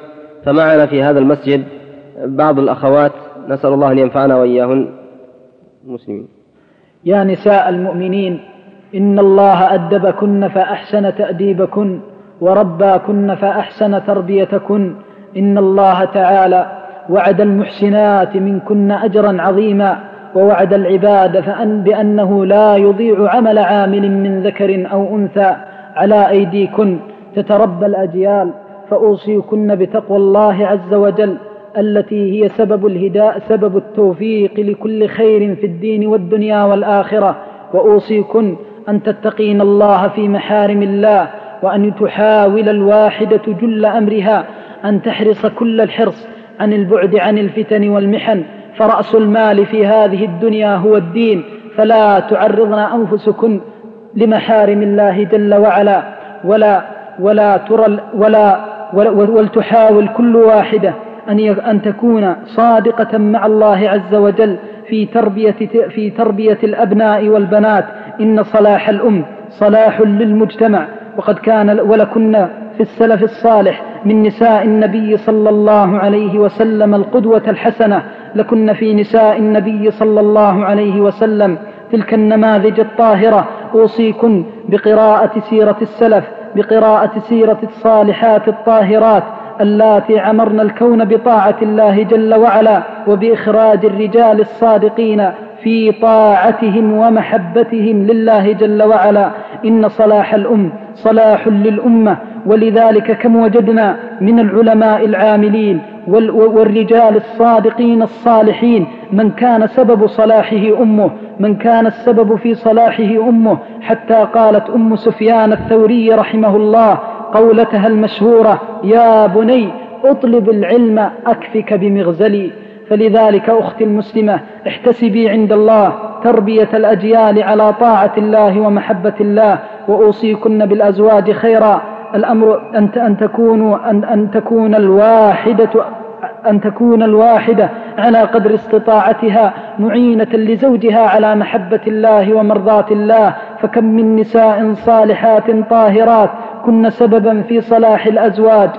فمعنا في هذا المسجد بعض الأخوات نسأل الله أن ينفعنا وإياهن المسلمين. يا نساء المؤمنين إن الله أدبكن فأحسن تأديبكن ورباكن فأحسن تربيتكن. إن الله تعالى وعد المحسنات منكن أجرا عظيما ووعد العباد فأن بأنه لا يضيع عمل عامل من ذكر أو أنثى على أيديكن. تتربى الأجيال فأوصيكن بتقوى الله عز وجل التي هي سبب الهداء سبب التوفيق لكل خير في الدين والدنيا والآخرة. وأوصيكن أن تتقين الله في محارم الله وأن تحاول الواحدة جل أمرها أن تحرص كل الحرص عن البعد عن الفتن والمحن. فرأس المال في هذه الدنيا هو الدين. فلا تعرضن أنفسكن لمحارم الله جل وعلا ولا ولا ترى ولا ولتحاول كل واحدة أن أن تكون صادقة مع الله عز وجل في تربية في تربية الأبناء والبنات. إن صلاح الأم صلاح للمجتمع. وقد كان ولكن في السلف الصالح من نساء النبي صلى الله عليه وسلم القدوة الحسنة. لكن في نساء النبي صلى الله عليه وسلم تلك النماذج الطاهرة. أوصيكن بقراءة سيرة السلف. بقراءة سيرة الصالحات الطاهرات اللاتي عمرن الكون بطاعة الله جل وعلا وبإخراج الرجال الصادقين في طاعتهم ومحبتهم لله جل وعلا. إن صلاح الأم صلاح للأمة. ولذلك كم وجدنا من العلماء العاملين والرجال الصادقين الصالحين من كان سبب صلاحه أمه من كان السبب في صلاحه أمه حتى قالت أم سفيان الثوري رحمه الله قولتها المشهورة يا بني أطلب العلم أكفك بمغزلي. فلذلك أختي المسلمة احتسبي عند الله تربية الأجيال على طاعة الله ومحبة الله وأوصيكن بالأزواج خيرا. الأمر أن أن تكونوا أن أن تكون الواحدة أن تكون الواحدة على قدر استطاعتها معينة لزوجها على محبة الله ومرضاة الله. فكم من نساء صالحات طاهرات كن سببا في صلاح الأزواج.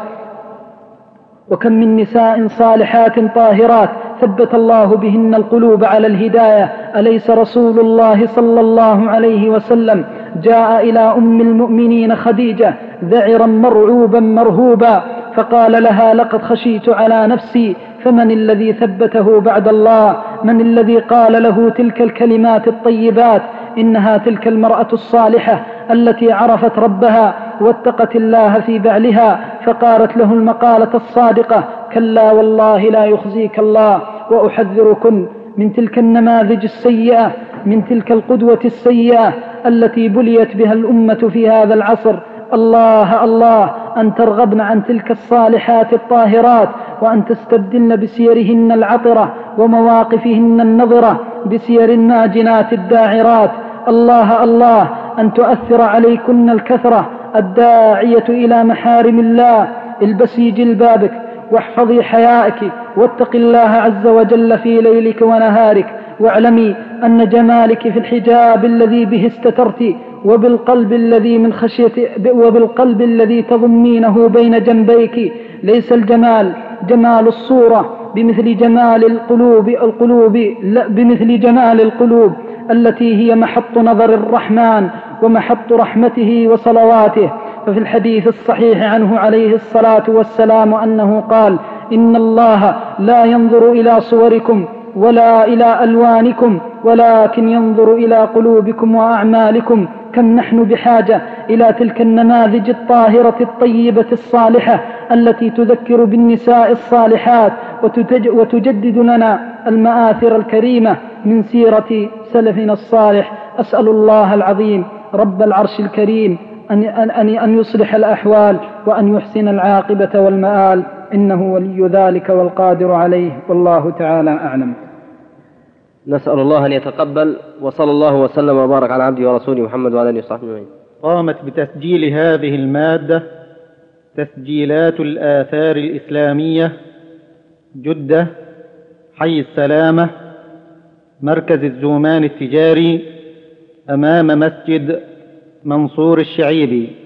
وكم من نساء صالحات طاهرات ثبت الله بهن القلوب على الهداية أليس رسول الله صلى الله عليه وسلم؟ جاء إلى أم المؤمنين خديجة ذعرا مرعوبا مرهوبا فقال لها لقد خشيت على نفسي فمن الذي ثبته بعد الله؟ من الذي قال له تلك الكلمات الطيبات؟ إنها تلك المرأة الصالحة التي عرفت ربها واتقت الله في بعلها فقالت له المقالة الصادقة كلا والله لا يخزيك الله. وأحذركن من تلك النماذج السيئة من تلك القدوة السيئة التي بليت بها الأمة في هذا العصر. الله الله أن ترغبن عن تلك الصالحات الطاهرات وأن تستبدلن بسيرهن العطرة ومواقفهن النظرة بسير الناجنات الداعرات. الله الله أن تؤثر عليكن الكثرة الداعية إلى محارم الله. البسي جلبابك واحفظي حيائك واتق الله عز وجل في ليلك ونهارك واعلمي أن جمالك في الحجاب الذي به استترت وبالقلب الذي من خشية وبالقلب الذي تضمينه بين جنبيك ليس الجمال جمال الصورة بمثل جمال القلوب القلوب لا بمثل جمال القلوب التي هي محط نظر الرحمن ومحط رحمته وصلواته. ففي الحديث الصحيح عنه عليه الصلاة والسلام أنه قال إن الله لا ينظر إلى صوركم ولا إلى ألوانكم ولكن ينظر إلى قلوبكم وأعمالكم كم نحن بحاجة إلى تلك النماذج الطاهرة الطيبة الصالحة التي تذكر بالنساء الصالحات وتجدد لنا المآثر الكريمة من سيرة سلفنا الصالح. أسأل الله العظيم رب العرش الكريم أن, أن, أن يصلح الأحوال وأن يحسن العاقبة والمآل. إنه ولي ذلك والقادر عليه. والله تعالى أعلم. نسأل الله أن يتقبل وصلى الله وسلم وبارك على عبده ورسوله محمد وعلى آله وصحبه أجمعين. قامت بتسجيل هذه المادة تسجيلات الآثار الإسلامية جدة حي السلامة مركز الزومان التجاري أمام مسجد منصور الشعيبي.